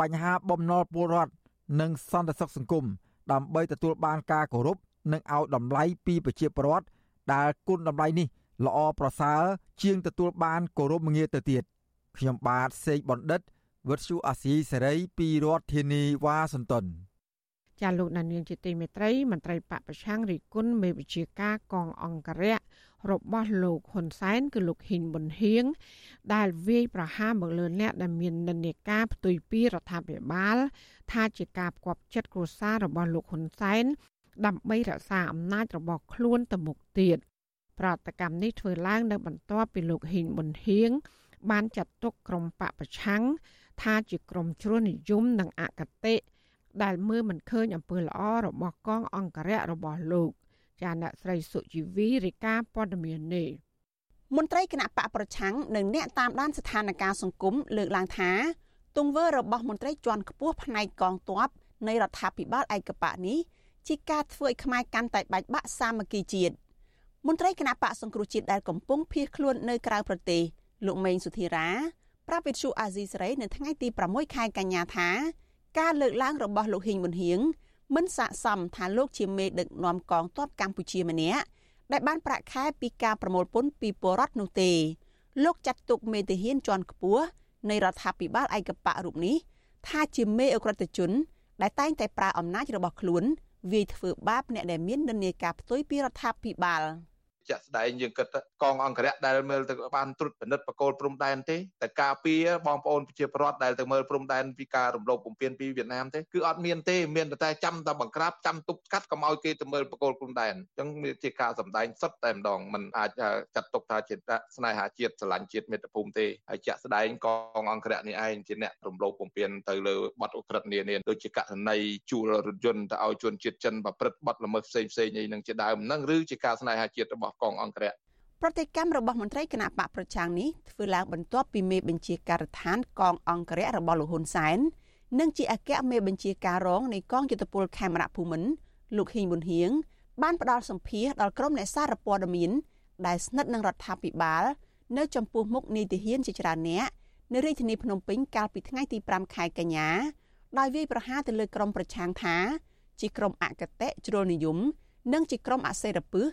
បញ្ហាបំណុលពលរដ្ឋនិងសន្តិសុខសង្គមដើម្បីទទួលបានការគោរព និងឲ្យតម្លៃពីប្រជាពលរដ្ឋដែលគុណតម្លៃនេះល្អប្រសើរជាងទទួលបានគោរពមងារទៅទៀតខ្ញុំបាទសេកបណ្ឌិតវិទ្យុអាស៊ីសេរីពីរដ្ឋធានីវ៉ាស៊ីនតោនចាលោកនានីជាទីមេត្រីមន្ត្រីបពប្រឆាំងរិគុណមេវិជាការកងអង្គរៈរបស់លោកហ៊ុនសែនគឺលោកហ៊ីនប៊ុនហៀងដែលវាយប្រហារមកលើអ្នកដែលមាននិន្នាការផ្ទុយពីរដ្ឋាភិបាល ថាជាការផ្គប់ចិត្តគ្រួសាររបស់លោកហ៊ុនសែន ដើម្បីរក្សាអំណាចរបស់ខ្លួនទៅមុខទៀតប្រតិកម្មនេះធ្វើឡើងនៅបន្ទាប់ពីលោកហ៊ីនប៊ុនហៀងបានចាត់ទុកក្រុមបពប្រឆាំងថាជាក្រុមជ្រុលនិយមនិងអកតេដែលមើលមិនឃើញអំពើល្អរបស់កងអង្គរៈរបស់លោកចាអ្នកស្រីសុជីវីរាយការណ៍ព័ត៌មាននេះមន្ត្រីគណៈបកប្រឆាំងនិងអ្នកតាមដានស្ថានភាពសង្គមលើកឡើងថាទង្វើរបស់មន្ត្រីជាន់ខ្ពស់ផ្នែកកងទ័ពនៃរដ្ឋាភិបាលឯកបៈនេះ ជាការធ្វើឲ្យខ្មែរកាន់តែបែកបាក់សាមគ្គីជាតិមន្ត្រីគណៈបកសង្គ្រោះជាតិដែលកំពុងភៀសខ្លួននៅក្រៅប្រទេសលោកមេងសុធិរាប្រាប់វិទ្យុអាស៊ីសេរីនៅថ្ងៃទី6ខែកញ្ញាថាការលើកឡើងរបស់លោកហ៊ីងប៊ុនហៀងមិនស័ក្តិសមថាលោកជាមេដឹកនាំកងទ័ពកម្ពុជាម្នាក់ដែលបានប្រាក់ខែពីការប្រមូលពន្ធពីពលរដ្ឋនោះទេលោកចាត់ទុកមេទាហានជាន់ខ្ពស់នៃរដ្ឋាភិបាលឯកបៈរូបនេះថាជាមេអក្រិតជន ដែលតែងតែប្រើអំណាចរបស់ខ្លួន វាយធ្វើបាបអ្នកដែលមាននិន្នាការផ្ទុយពីរដ្ឋាភិបាល។ ជាក់ស្ដែងយើងគិតកងអង្គរៈដែលមើលទៅបានត្រួតពិនិត្យបកគោលព្រំដែនទេតែការពារបងប្អូនប្រជាពលរដ្ឋដែលទៅមើលព្រំដែនពីការរំលោភបំពានពីវៀតណាមទេគឺអត់មានទេមានតែចាំតែបង្ក្រាបចាំទប់ស្កាត់កុំឲ្យគេទៅមើលបកគោលព្រំដែនអញ្ចឹងវាជាការសម្ដែងសុទ្ធតែម្ដងมันអាចចាត់ទុកថាជាស្នេហាជាតិស្រឡាញ់ជាតិមាតុភូមិទេហើយជាក់ស្ដែងកងអង្គរៈនេះឯងជាអ្នករំលោភបំពានទៅលើបទអក្រិតនានាដូចជាករណីជួលរថយន្តទៅឲ្យជនជាតិចិនប្រព្រឹត្តបទល្មើសផ្សេងផ្សេងអីនឹងជាដើមហ្នឹងឬជាការស្នេហាជាតិរបស់កងអង្គរៈប្រតិកម្មរបស់មន្ត្រីគណៈបកប្រឆាំងនេះធ្វើឡើងបន្ទាប់ពីមេបញ្ជាការដ្ឋានកងអង្គរៈរបស់លោកហ៊ុនសែននិងជាអគ្គមេបញ្ជាការរងនៃកងយុទ្ធពលខេមរៈភូមិន្ទលោកហ៊ីងប៊ុនហៀងបានផ្ដល់សម្ភារដល់ក្រុមអ្នកសារព័ត៌មានដែលស្និទ្ធនឹងរដ្ឋាភិបាល នៅចំពោះមុខនីតិហ៊ានជាច្រើនអ្នកនៅរាជធានីភ្នំពេញកាលពីថ្ងៃទី5ខែកញ្ញាដោយវាយប្រហារទៅលើក្រុមប្រឆាំងថា ជាក្រុមអកតេជ្រុលនិយម និងជាក្រុមអសេរពឹស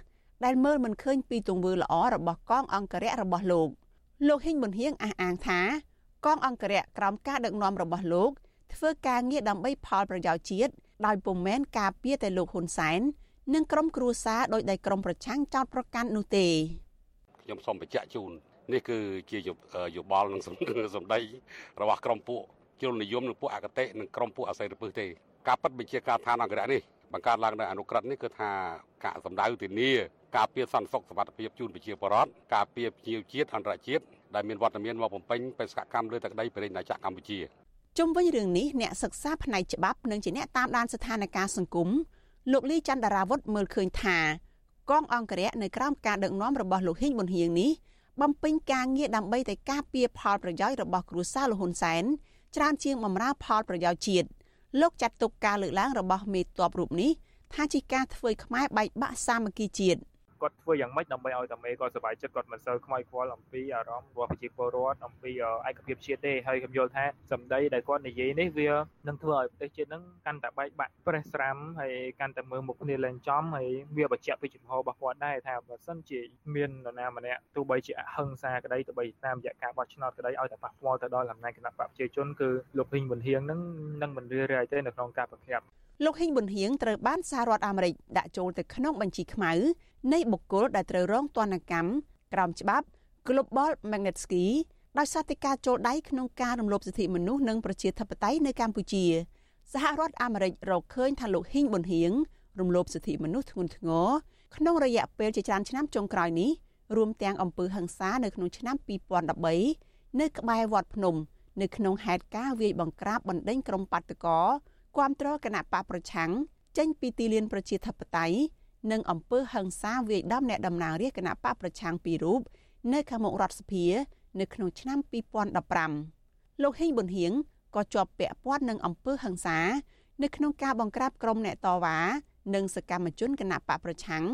ដែលមើលមិនឃើញពីទង្វើល្អរបស់កងអង្គរៈរបស់លោកលោកហ៊ីងប៊ុនហៀងអះអាងថា កងអង្គរៈក្រោមការដឹកនាំរបស់លោកធ្វើការងារដើម្បីផលប្រយោជន៍ជាតិដោយពុំមែនការពារតែលោកហ៊ុនសែននិងក្រុមគ្រួសារដោយដែលក្រុមប្រឆាំងចោតប្រកាន់នោះទេខ្ញុំសូមបញ្ជាក់ជូននេះគឺជាយោបល់និងសម្ដីរបស់ក្រុមពួកជលនិយមនិងពួកអកតេនិងក្រុមពួកអស័យរពឹសទេការប៉ັດបញ្ជាការឋានអង្គរៈនេះ បង្កើតឡើងនៅអនុក្រឹត្យនេះគឺថាការសម្ដៅធានាការពារសន្តិសុខសុវត្ថិភាពជូនប្រជាពលរដ្ឋការពារភ្ញៀវជាតិអន្តរជាតិដែលមានវត្តមានមកបំពេញបេសកកម្មលើទឹកដីប្រទេសណាចក្រកម្ពុជាជុំវិញរឿងនេះអ្នកសិក្សាផ្នែកច្បាប់និងជាអ្នកតាមដានស្ថានភាពសង្គមលោកលីច័ន្ទរាវុធមើលឃើញថាកងអង្គរៈនៅក្រោមការដឹកនាំរបស់លោកហ៊ីងប៊ុនហៀងនេះបំពេញការងារដើម្បីតែការពារផលប្រយោជន៍របស់គ្រួសារលហ៊ុនសែនច្រើនជាងបម្រើផលប្រយោជន៍ជាតិ លោកចាត់ទុកការលើកឡើងរបស់មេតបរូបនេះថាជាការធ្វើខ្មែរបែកបាក់សាមគ្គីជាតិ គាត់ធ្វើយ៉ាងម៉េចដើម្បីឲ្យតាមេគាត់សប្បាយចិត្តគាត់មិនសូវខ្វាយខ្វល់អំពីអារម្មណ៍របស់ប្រជាពលរដ្ឋអំពីឯកភាពជាតិទេហើយខ្ញុំយល់ថាសម្ដីដែលគាត់និយាយនេះវានឹងធ្វើឲ្យប្រទេសជាតិនឹងកាន់តែបែកបាក់ប្រេះស្រាំហើយកាន់តែមើលមុខគ្នាលែងចំហើយវាបញ្ជាក់ពីចំហរបស់គាត់ដែរថាបើសិនជាមាននរណាម្នាក់ទោះបីជាអហិង្សាក្តីទោះបីតាមរយៈការបោះឆ្នោតក្តីឲ្យតែប៉ះពាល់ទៅដល់អំណាចគណៈបកប្រជាជនគឺលោកហ៊ីងប៊ុនហៀងនឹងនឹងមិនរឿរាយទេនៅក្នុងការប្រក្រាបលោកហ៊ីងប៊ុនហៀងត្រូវបានសហរដ្ឋអាមេរិកដាក់ចូលទៅក្នុងបញ្ជីខ្មៅ នៃបុគ្គលដែលត្រូវរងទណ្ឌកម្មក្រោមច្បាប់ Global Magnitsky ដោយសារតែការចូលដៃក្នុងការរំលោភសិទ្ធិមនុស្សនិងប្រជាធិបតេយ្យនៅកម្ពុជា សហរដ្ឋអាមេរិករកឃើញថាលោកហ៊ីងប៊ុនហៀងរំលោភសិទ្ធិមនុស្សធ្ងន់ធ្ងរក្នុងរយៈពេលជាច្រើនឆ្នាំចុងក្រោយនេះរួមទាំងអំពើហិង្សានៅក្នុងឆ្នាំ2013នៅក្បែរវត្តភ្នំ នៅក្នុងហេតុការណ៍វាយបង្ក្រាបបណ្ដេញក្រុមបាតកោគាំទ្រគណៈបកប្រឆាំងចេញពីទីលានប្រជាធិបតេយ្យ និងអំពើហិង្សាវាយដំអ្នកតំណាងរាស្ត្រគណៈបកប្រឆាំងពីររូបនៅខាងមុខរដ្ឋសភា នៅក្នុងឆ្នាំ2015លោកហ៊ីងប៊ុនហៀងក៏ជាប់ពាក់ព័ន្ធនឹងអំពើហិង្សានៅក្នុងការបង្ក្រាបក្រុមអ្នកតវ៉ានិងសកម្មជនគណៈបកប្រឆាំង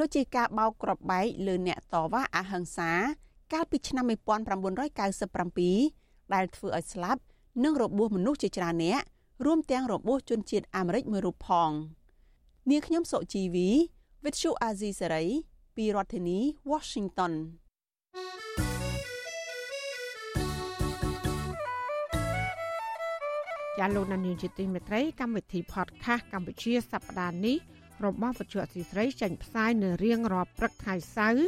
ដូចជាការបោកគ្រាប់បែកលើអ្នកតវ៉ាអហិង្សា កាលពីឆ្នាំ1997ដែលធ្វើឲ្យស្លាប់និងរបួសមនុស្សជាច្រើនអ្នករួមទាំងរបួសជនជាតិអាមេរិកមួយរូបផង នាងខ្ញុំសុជីវី With you Azizi Saray ពីរដ្ឋធានី Washington ជាលោកនានីជាទីមេត្រីកម្មវិធី podcast កម្ពុជាសប្តាហ៍នេះរបស់វិទ្យុអសីស្រីចេញផ្សាយនៅរៀងរាល់ព្រឹកថ្ងៃសៅរ៍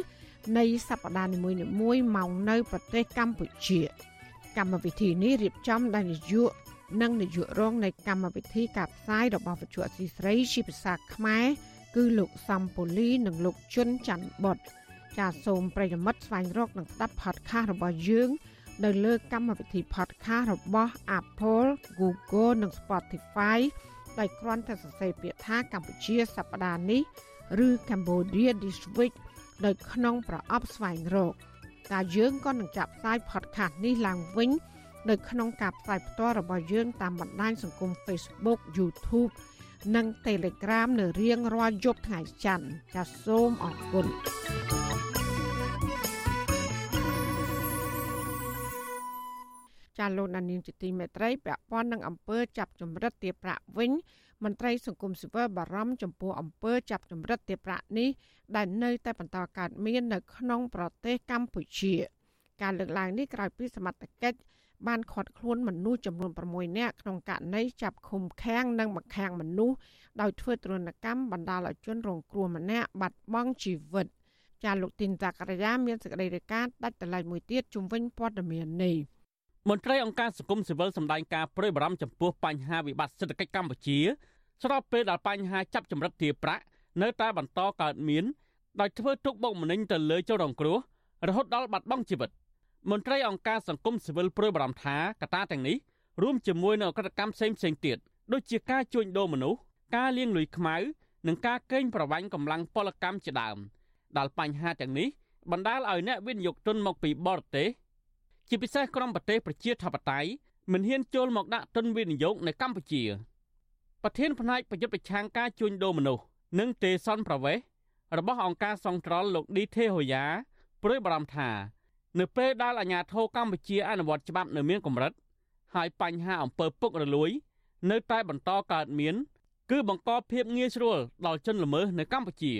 នៃសប្តាហ៍នីមួយៗម៉ោងនៅ ប្រទេសកម្ពុជា កម្មវិធីនេះរៀបចំដោយនាយក និងនាយករងនៃកម្មវិធីការផ្សាយរបស់វិទ្យុអសីស្រីជាភាសាខ្មែរគឺលោកសំពូលីនិងលោកជុនច័ន្ទបុតចាសសូមប្រិយមិត្តស្វែងរកនិងស្ដាប់ podcast របស់យើង នៅលើកម្មវិធី podcast របស់ Apple, Google និង Spotify ដោយគ្រាន់តែសរសេរពាក្យថាកម្ពុជាសប្តាហ៍នេះឬ Cambodia This Week ដោយក្នុងប្រអប់ស្វែងរកតែយើងក៏នឹងចាប់ផ្សាយ podcast នេះឡើងវិញ នៅក្នុងការផ្សាយផ្ទាល់របស់យើងតាមបណ្ដាញសង្គម Facebook YouTube និង Telegram នៅរៀងរាល់យប់ថ្ងៃច័ន្ទចាសសូមអរគុណចាលោកដានៀងជាទីមេត្រីពាក់ព័ន្ធនឹងអំពើចាប់ចម្រិតទាប្រាក់វិញមន្ត្រីសង្គមស៊ីវិលបារម្ភចំពោះអំពើចាប់ចម្រិតទាប្រាក់នេះដែលនៅតែបន្តកើតមាននៅក្នុងប្រទេសកម្ពុជា ការលើកឡើងនេះក្រោយពីសមត្ថកិច្ច បានឃាត់ខ្លួនមនុស្សចំនួន6នាក់ក្នុងករណីចាប់ឃុំឃាំងនិងបង្ខាំងមនុស្សដោយធ្វើទរណកម្មបណ្ដាលឲ្យជនរងគ្រោះម្នាក់បាត់បង់ជីវិតចាលោកទីនតាករយាមានសេចក្តីរាយការណ៍ដាច់ដライមួយទៀតជំវិញព័ត៌មាននេះមន្ត្រីអង្គការសង្គមស៊ីវិលសម្ដែងការប្រួយបារម្ភចំពោះបញ្ហាវិបត្តិសេដ្ឋកិច្ចកម្ពុជាស្របពេលដែលបញ្ហាចាប់ចម្រិតទារប្រាក់នៅតែបន្តកើតមានដោយធ្វើទុកបុកម្នេញទៅលើជនរងគ្រោះរហូតដល់បាត់បង់ជីវិត។ មន្ត្រីអង្គការសង្គមស៊ីវិលព្រួយបារម្ភថាកត្តាទាំងនេះរួមជាមួយនឹងអក្រិតកម្មផ្សេងផ្សេងទៀតដូចជាការជួញដូរមនុស្សការលាងលុយខ្មៅនិងការកេងប្រវ័ញ្ចកម្លាំងពលកម្មជាដើមដែលបញ្ហាទាំងនេះបណ្ដាលឲ្យអ្នកវិនិយោគទុនមកពីបរទេសជាពិសេសក្រុមប្រទេសប្រជាធិបតេយ្យមិនហ៊ានចូលមកដាក់ទុនវិនិយោគនៅកម្ពុជាប្រធានផ្នែកប្រយុទ្ធប្រឆាំងការជួញដូរមនុស្សនិងទេសនប្រវេសរបស់អង្គការសង្ត្រលលោកឌីទេហូយ៉ាព្រួយបារម្ភថា នៅពេលដែលអាជ្ញាធរកម្ពុជាអនុវត្តច្បាប់នៅមានកម្រិត ហើយបញ្ហាអំពើពុករលួយ នៅតែបន្តកើតមាន គឺបង្កភាពងាយស្រួលដល់ជនល្មើសនៅកម្ពុជា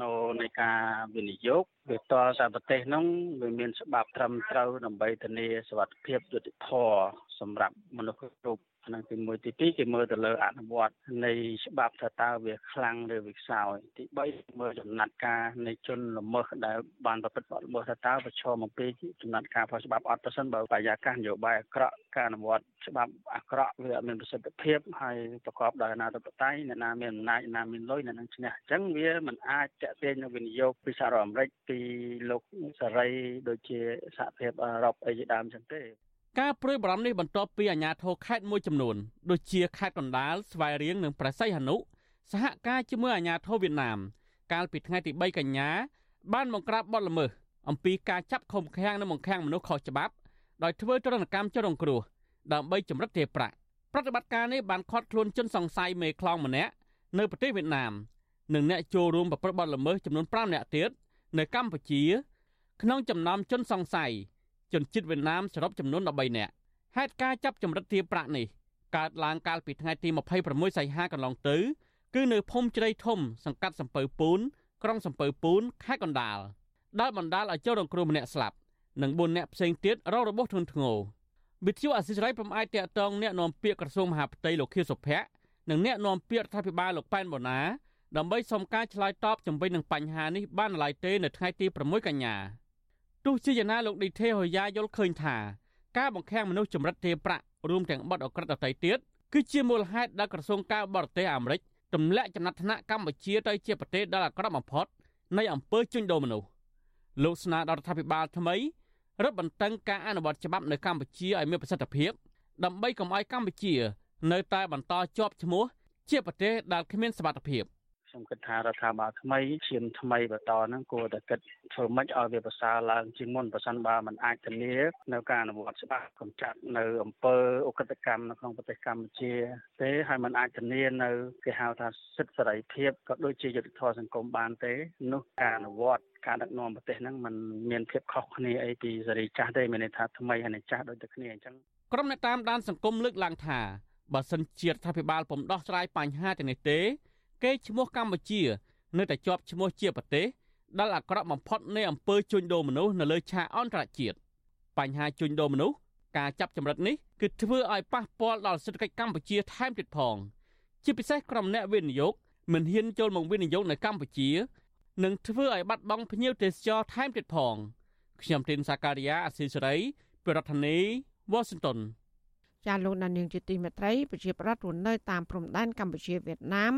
ណូនៃការវិនិយោគវាតតែប្រទេសនោះវាមានច្បាប់ត្រឹមត្រូវដើម្បីធានាសុវត្ថិភាពយុត្តិធម៌សម្រាប់មនុស្សគ្រប់ ហ្នឹងទី1ទី2គេមើលទៅលើអនុវត្តនៃច្បាប់ថាតើវាខ្លាំងឬវាខ្សោយទី3មើលចំណាត់ការនៃជនល្មើសដែលបានប្រព្រឹត្តបទល្មើសថាតើប្រឈមអំពីចំណាត់ការផលច្បាប់អត់ប្រសិនបើបរិយាកាសនយោបាយអាក្រក់ការអនុវត្តច្បាប់អាក្រក់វាអត់មានប្រសិទ្ធភាពហើយប្រកបដោយអនាធិបតេយ្យអ្នកណាមានអំណាចអ្នកណាមានលុយអ្នកនឹងឈ្នះអញ្ចឹងវាមិនអាចតាក់ទាញនឹងវិនិយោគពីសហរដ្ឋអាមេរិកពីលោកសេរីដូចជាសហភាពអឺរ៉ុបអីជាដើមអញ្ចឹងទេ ការព្រួយបារម្ភនេះបន្ទាប់ពីអាជ្ញាធរខេត្តមួយចំនួនដូចជាខេត្តកណ្ដាលស្វាយរៀងនិងព្រះសីហនុសហការជាមួយអាជ្ញាធរវៀតណាមកាលពីថ្ងៃទី3កញ្ញាបានបង្ក្រាបបទល្មើសអំពីការចាប់ឃុំឃាំងនិងបង្ខាំងមនុស្សខុសច្បាប់ដោយធ្វើទរណកម្មចុះរងគ្រោះដើម្បីចម្រិតទារប្រាក់ប្រតិបត្តិការនេះបានខាត់ខ្លួនជនសង្ស័យមេខ្លោងម្នាក់នៅប្រទេសវៀតណាមនិងអ្នកចូលរួមប្រព្រឹត្តបទល្មើសចំនួន5នាក់ទៀតនៅកម្ពុជា ក្នុងចំណោមជនសង្ស័យ ជនជាតិវៀតណាមសរុបចំនួន13នាក់ហេតុការចាប់ចម្រិតទារប្រាក់នេះកើតឡើងកាលពីថ្ងៃទី26សីហាកន្លងទៅ គឺនៅភូមិជ្រៃធំ សង្កាត់សំពៅពូនក្រុងសំពៅពូនខេត្តកណ្ដាលដែលបណ្ដាលឲ្យចូលរងគ្រោះម្នាក់ស្លាប់និង4នាក់ផ្សេងទៀតរងរបួសធ្ងន់ធ្ងរវិទ្យុអសិរ័យប្រមអាចតាក់ទងអ្នកនាំពាក្យក្រសួងមហាផ្ទៃលោកខៀវសុភ័ក្រនិងអ្នកនាំពាក្យរដ្ឋាភិបាលលោកប៉ែនបូណាដើម្បីសុំការឆ្លើយតបជំវិញនឹងបញ្ហានេះបានឡើយទេនៅថ្ងៃទី6កញ្ញា ទោះជាយ៉ាងណាលោកឌីទេហូយ៉ាយល់ឃើញថាការបង្ខាំងមនុស្សចម្រិតទេប្រាក់រួមទាំងបទអក្រិតដទៃទៀតគឺជាមូលហេតុដែលក្រសួងការបរទេសអាមេរិកទម្លាក់ចំណាត់ថ្នាក់កម្ពុជាទៅជាប្រទេសដែលអាក្រក់បំផុតនៃអំពើជួញដូរមនុស្សលោកស្នើដល់រដ្ឋាភិបាលថ្មីរឹតបន្តឹងការអនុវត្តច្បាប់នៅកម្ពុជាឲ្យមានប្រសិទ្ធភាពដើម្បីកុំឲ្យកម្ពុជា នៅតែបន្តជាប់ឈ្មោះជាប្រទេសដែលគ្មានសមត្ថភាព។ ខ្ញុំគិតថារដ្ឋាភិបាលថ្មីឈានថ្មីបន្តហ្នឹងគួរតែគិតធ្វើម៉េចឲ្យវាប្រសើរឡើងជាងមុនប្រសិនបើมันអាចធានានៅការអនុវត្តច្បាប់កម្ចាត់នៅអំពើអក្រិតកម្មនៅក្នុងប្រទេសកម្ពុជាទេហើយมันអាចធានានៅគេហៅថាសិទ្ធិសេរីភាពក៏ដូចជាយុត្តិធម៌សង្គមបានទេនោះការអនុវត្តការដឹកនាំប្រទេសហ្នឹងมันមានភាពខុសគ្នាអីពីសេរីចាស់ទេមានន័យថាថ្មីហើយចាស់ដូចតែគ្នាអញ្ចឹងក្រុមអ្នកតាមដានសង្គមលើកឡើងថាបើសិនជារដ្ឋាភិបាលពុំដោះស្រាយបញ្ហាទាំងនេះទេ គេឈ្មោះកម្ពុជា នៅតែជាប់ឈ្មោះជាប្រទេសដែលអាក្រក់បំផុតនៃអំពើជួញដូរមនុស្សនៅលើឆាកអន្តរជាតិបញ្ហាជួញដូរមនុស្សការចាប់ចម្រិតនេះគឺធ្វើឲ្យប៉ះពាល់ដល់សេដ្ឋកិច្ចកម្ពុជាថែមទៀតផង ជាពិសេសក្រុមអ្នកវិនិយោគមិនហ៊ានចូលមកវិនិយោគនៅកម្ពុជានឹងធ្វើឲ្យបាត់បង់ភ្ញៀវទេសចរថែមទៀតផងខ្ញុំទីនសាការីយ៉ាអស៊ីសេរីប្រធានាធិបតី Washington ចាលោកដានៀងជាទីមេត្រីប្រជាប្រដ្ឋរស់នៅតាមព្រំដែនកម្ពុជាវៀតណាម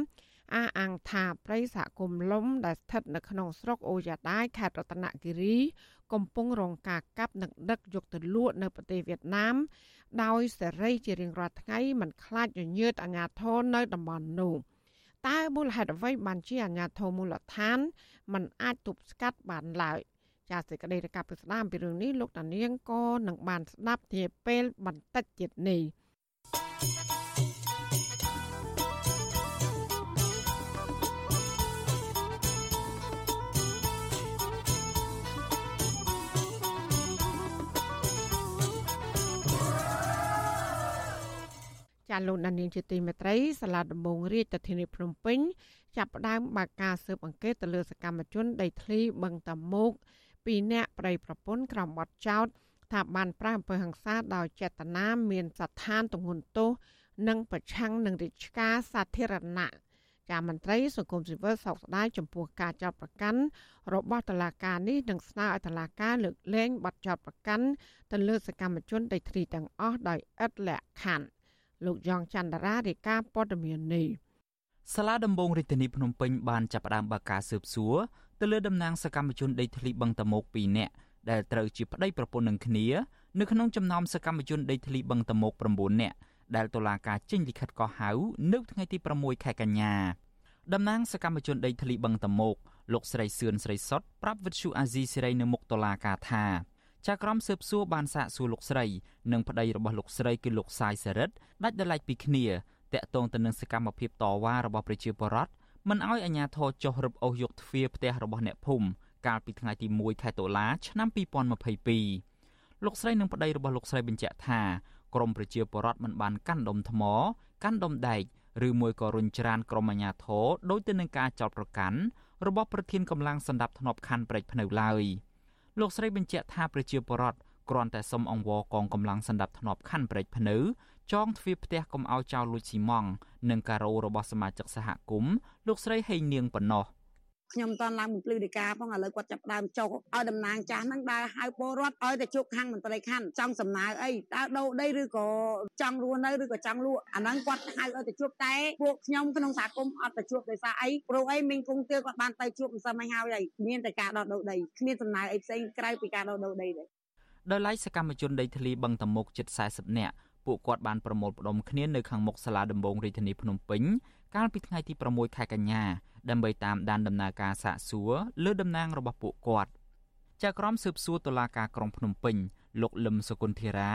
អះអាងថាប្រិយសហគមន៍លំដែលស្ថិតនៅក្នុងស្រុកអូយ៉ាដាយខេត្តរតនគិរី កំពុងរងការកាប់និងដឹកយកទៅលក់នៅប្រទេសវៀតណាម ដោយសេរីជារៀងរាល់ថ្ងៃមិនខ្លាចញញើតអាញាធននៅតំបន់នោះតើមូលហេតុអ្វីបានជាអាញាធរមូលដ្ឋានมันអាចទប់ស្កាត់បានឡើយចាសសេចក្តីរកាប់ពីស្ដាមពីរឿងនេះលោកតានាងក៏នឹងបានស្ដាប់នាពេលបន្តិចទៀតនេះ ចាលោកដានៀងជាទីមេត្រីសាលាដំបងរាជធានីភ្នំពេញចាប់ផ្ដើមបើកការស៊ើបអង្កេតទៅលើសកម្មជនដីធ្លីបឹងតាមុកពីអ្នកប្តីប្រពន្ធក្រោមបទចោតថាបានប្រាអំពើហិង្សាដោយចេតនាមានស្ថានទងន់ទោសនិងប្រឆាំងនឹងរាជការសាធារណៈចាមន្ត្រីសង្គមស៊ីវិលសោកស្ដាយចំពោះការចោទប្រកាន់របស់តុលាការនេះនឹងស្នើឲ្យតុលាការលើកលែងបទចោទប្រកាន់ទៅលើសកម្មជនដីធ្លីទាំងអស់ដោយឥតលក្ខខណ្ឌ លោកយ៉ងច័ន្ទរារាយការណ៍ព័ត៌មាននេះសាលាដំបងរាជធានីភ្នំពេញបានចាប់ផ្ដើមបើកការស៊ើបសួរទៅលើតំណាងសកម្មជនដីធ្លីបឹងតមោក2នាក់ដែលត្រូវជាប្តីប្រពន្ធនឹងគ្នានៅក្នុងចំណោមសកម្មជនដីធ្លីបឹងតមោក9នាក់ដែលតុលាការចេញលិខិតកោះហៅនៅថ្ងៃទី6ខែកញ្ញាតំណាងសកម្មជនដីធ្លីបឹងតមោកលោកស្រីសឿនស្រីសុតប្រាប់វិទ្យុអាស៊ីសេរីនៅមុខតុលាការថា ចាក្រមស៊ើបសួរបានសាកសួរលោកស្រីនិងប្តីរបស់លោកស្រីគឺលោកសាយសរិទ្ធដាច់ដライពីគ្នាតាក់ទងទៅនឹងសកម្មភាពតវ៉ារបស់ប្រជាពលរដ្ឋមិនអោយអាជ្ញាធរចុះរឹបអូសយកទ្វារផ្ទះរបស់អ្នកភូមិកាលពីថ្ងៃទី1ខែតុលាឆ្នាំ2022លោកស្រីនិងប្តីរបស់លោកស្រីបញ្ជាក់ថាក្រមប្រជាពលរដ្ឋមិនបានកាន់ដុំថ្មកាន់ដុំដែកឬមួយក៏រុញច្រានក្រមអាជ្ញាធរដោយទៅនឹងការចោទប្រកាន់របស់ប្រធានកម្លាំងសម្ដាប់ធ្នាប់ខណ្ឌព្រែកភ្នៅឡើយ។ លោកស្រីបញ្ជាក់ថាប្រជាពលរដ្ឋគ្រាន់តែសុំអង្វរកងកម្លាំងសម្ដាប់ធ្នាប់ខណ្ឌព្រែកភ្នៅចងទ្វារផ្ទះកុំឲ្យចោលលួចស៊ីម៉ងត៍និងការ៉ូរបស់សមាជិកសហគមន៍លោកស្រីហេងនាងប៉ុណ្ណោះ។ ខ្ញុំតន់ឡើងបំភ្លឺដីកាផងឥឡូវគាត់ចាប់ដើមចុះឲ្យតំណាងចាស់ហ្នឹងដើរហៅពលរដ្ឋឲ្យតែជួបខាងមន្ត្រីខណ្ឌចង់សំណើអីតើដូរដីឬក៏ចង់រស់នៅឬក៏ចង់លក់អាហ្នឹងគាត់ហៅឲ្យទៅជួបតែពួកខ្ញុំក្នុងសហគមន៍អត់ទៅជួបដោយសារអីព្រោះអីមីងគង់ទឿគាត់បានទៅជួបមិនសឹមឲ្យហើយហើយមានតែការដោះដូរដីគ្មានសំណើអីផ្សេងក្រៅពីការដោះដូរដីទេដោយឡែកសកម្មជនដីធ្លីបឹងតមុកជិត40នាក់ពួកគាត់បានប្រមូលផ្ដុំគ្នានៅខាងមុខសាលាដំបងរាជធានីភ្នំពេញកាលពីថ្ងៃទី6ខែកញ្ញា ដើម្បីតាមដានដំណើរការសាកសួរលើតំណាងរបស់ពួកគាត់ចៅក្រមស៊ើបសួរតុលាការក្រុងភ្នំពេញលោកលឹមសុគន្ធារា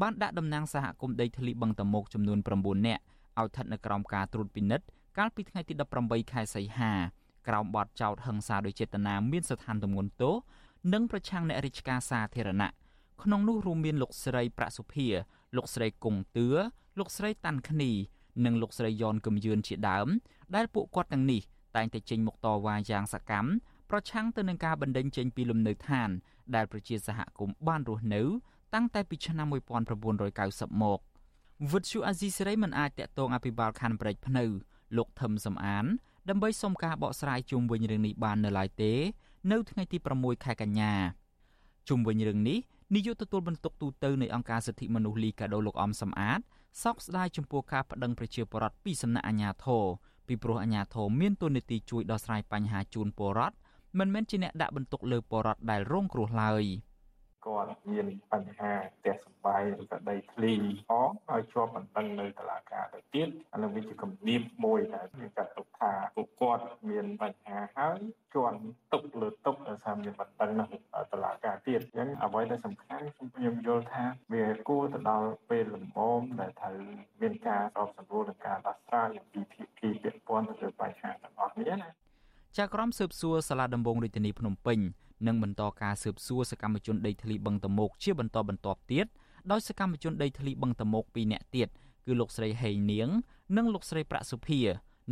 បានដាក់តំណាងសហគមន៍ដីធ្លីបឹងតមោកចំនួន9នាក់ឲ្យស្ថិតនៅក្រោមការត្រួតពិនិត្យកាលពីថ្ងៃទី18ខែសីហាក្រោមបទចោទហិង្សាដោយចេតនាមានស្ថានទម្ងន់ទោសនិងប្រឆាំងអ្នករាជការសាធារណៈក្នុងនោះរួមមានលោកស្រីប្រាក់សុភាលោកស្រីគង់តឿលោកស្រីតាន់ឃ្នីនិងលោកស្រីយ៉នកឹមយឿនជាដើមដែលពួកគាត់ទាំងនេះ តែងតែចេញមុខតវ៉ាយ៉ាងសកម្មប្រឆាំងទៅនឹងការបណ្តេញចេញពីលំនៅឋាន ដែលប្រជាសហគមន៍បានរស់នៅតាំងតែពីឆ្នាំ1990មកវិទ្យុអាស៊ីសេរីមិនអាចតាក់ទងអភិបាលខណ្ឌព្រែកភ្នៅលោកថឹមសំអាន ដើម្បីសុំការបកស្រាយជុំវិញរឿងនេះបាននៅឡើយទេ នៅថ្ងៃទី6ខែកញ្ញាជុំវិញរឿងនេះនាយកទទួលបន្ទុកទូតនៃអង្គការសិទ្ធិមនុស្សលីកាដូលោកអំសំអាតសោកស្ដាយចំពោះការប្តឹងប្រជាពលរដ្ឋពីសំណាក់អាជ្ញាធរ ពីព្រោះអាជ្ញាធរមានទូនាទីជួយដោះស្រាយបញ្ហាជូនពលរដ្ឋមិនមែនជាអ្នកដាក់បន្ទុកលើពលរដ្ឋដែលរងគ្រោះឡើយ។ គាត់មានបញ្ហាផ្ទះសម្បែងឬក៏ដីធ្លីផងហើយជាប់បណ្ដឹងនៅតុលាការទៅទៀតអានោះវាជាគំនាបមួយដែលយើងចាត់ទុកថាពួកគាត់មានបញ្ហាហើយជន់ទុកលើទុកដោយសារមានបណ្ដឹងនៅតុលាការទៀតអញ្ចឹងអ្វីដែលសំខាន់ខ្ញុំយល់ថាវាគួរទៅដល់ពេលលំអមដែលត្រូវមានការសបសម្រួលនិងការដោះស្រាយអំពីភាគីពាក់ព័ន្ធទៅលើបញ្ហាទាំងអស់នេះណាចាក្រមស៊ើបសួរសាលាដំបងរាជធានីភ្នំពេញ និងបន្តការស៊ើបសួរសកម្មជនដីធ្លីបឹងតមោកជាបន្តបន្ទាប់ទៀតដោយសកម្មជនដីធ្លីបឹងតមោក2នាក់ទៀតគឺលោកស្រីហេងនាង និងលោកស្រីប្រាក់សុភា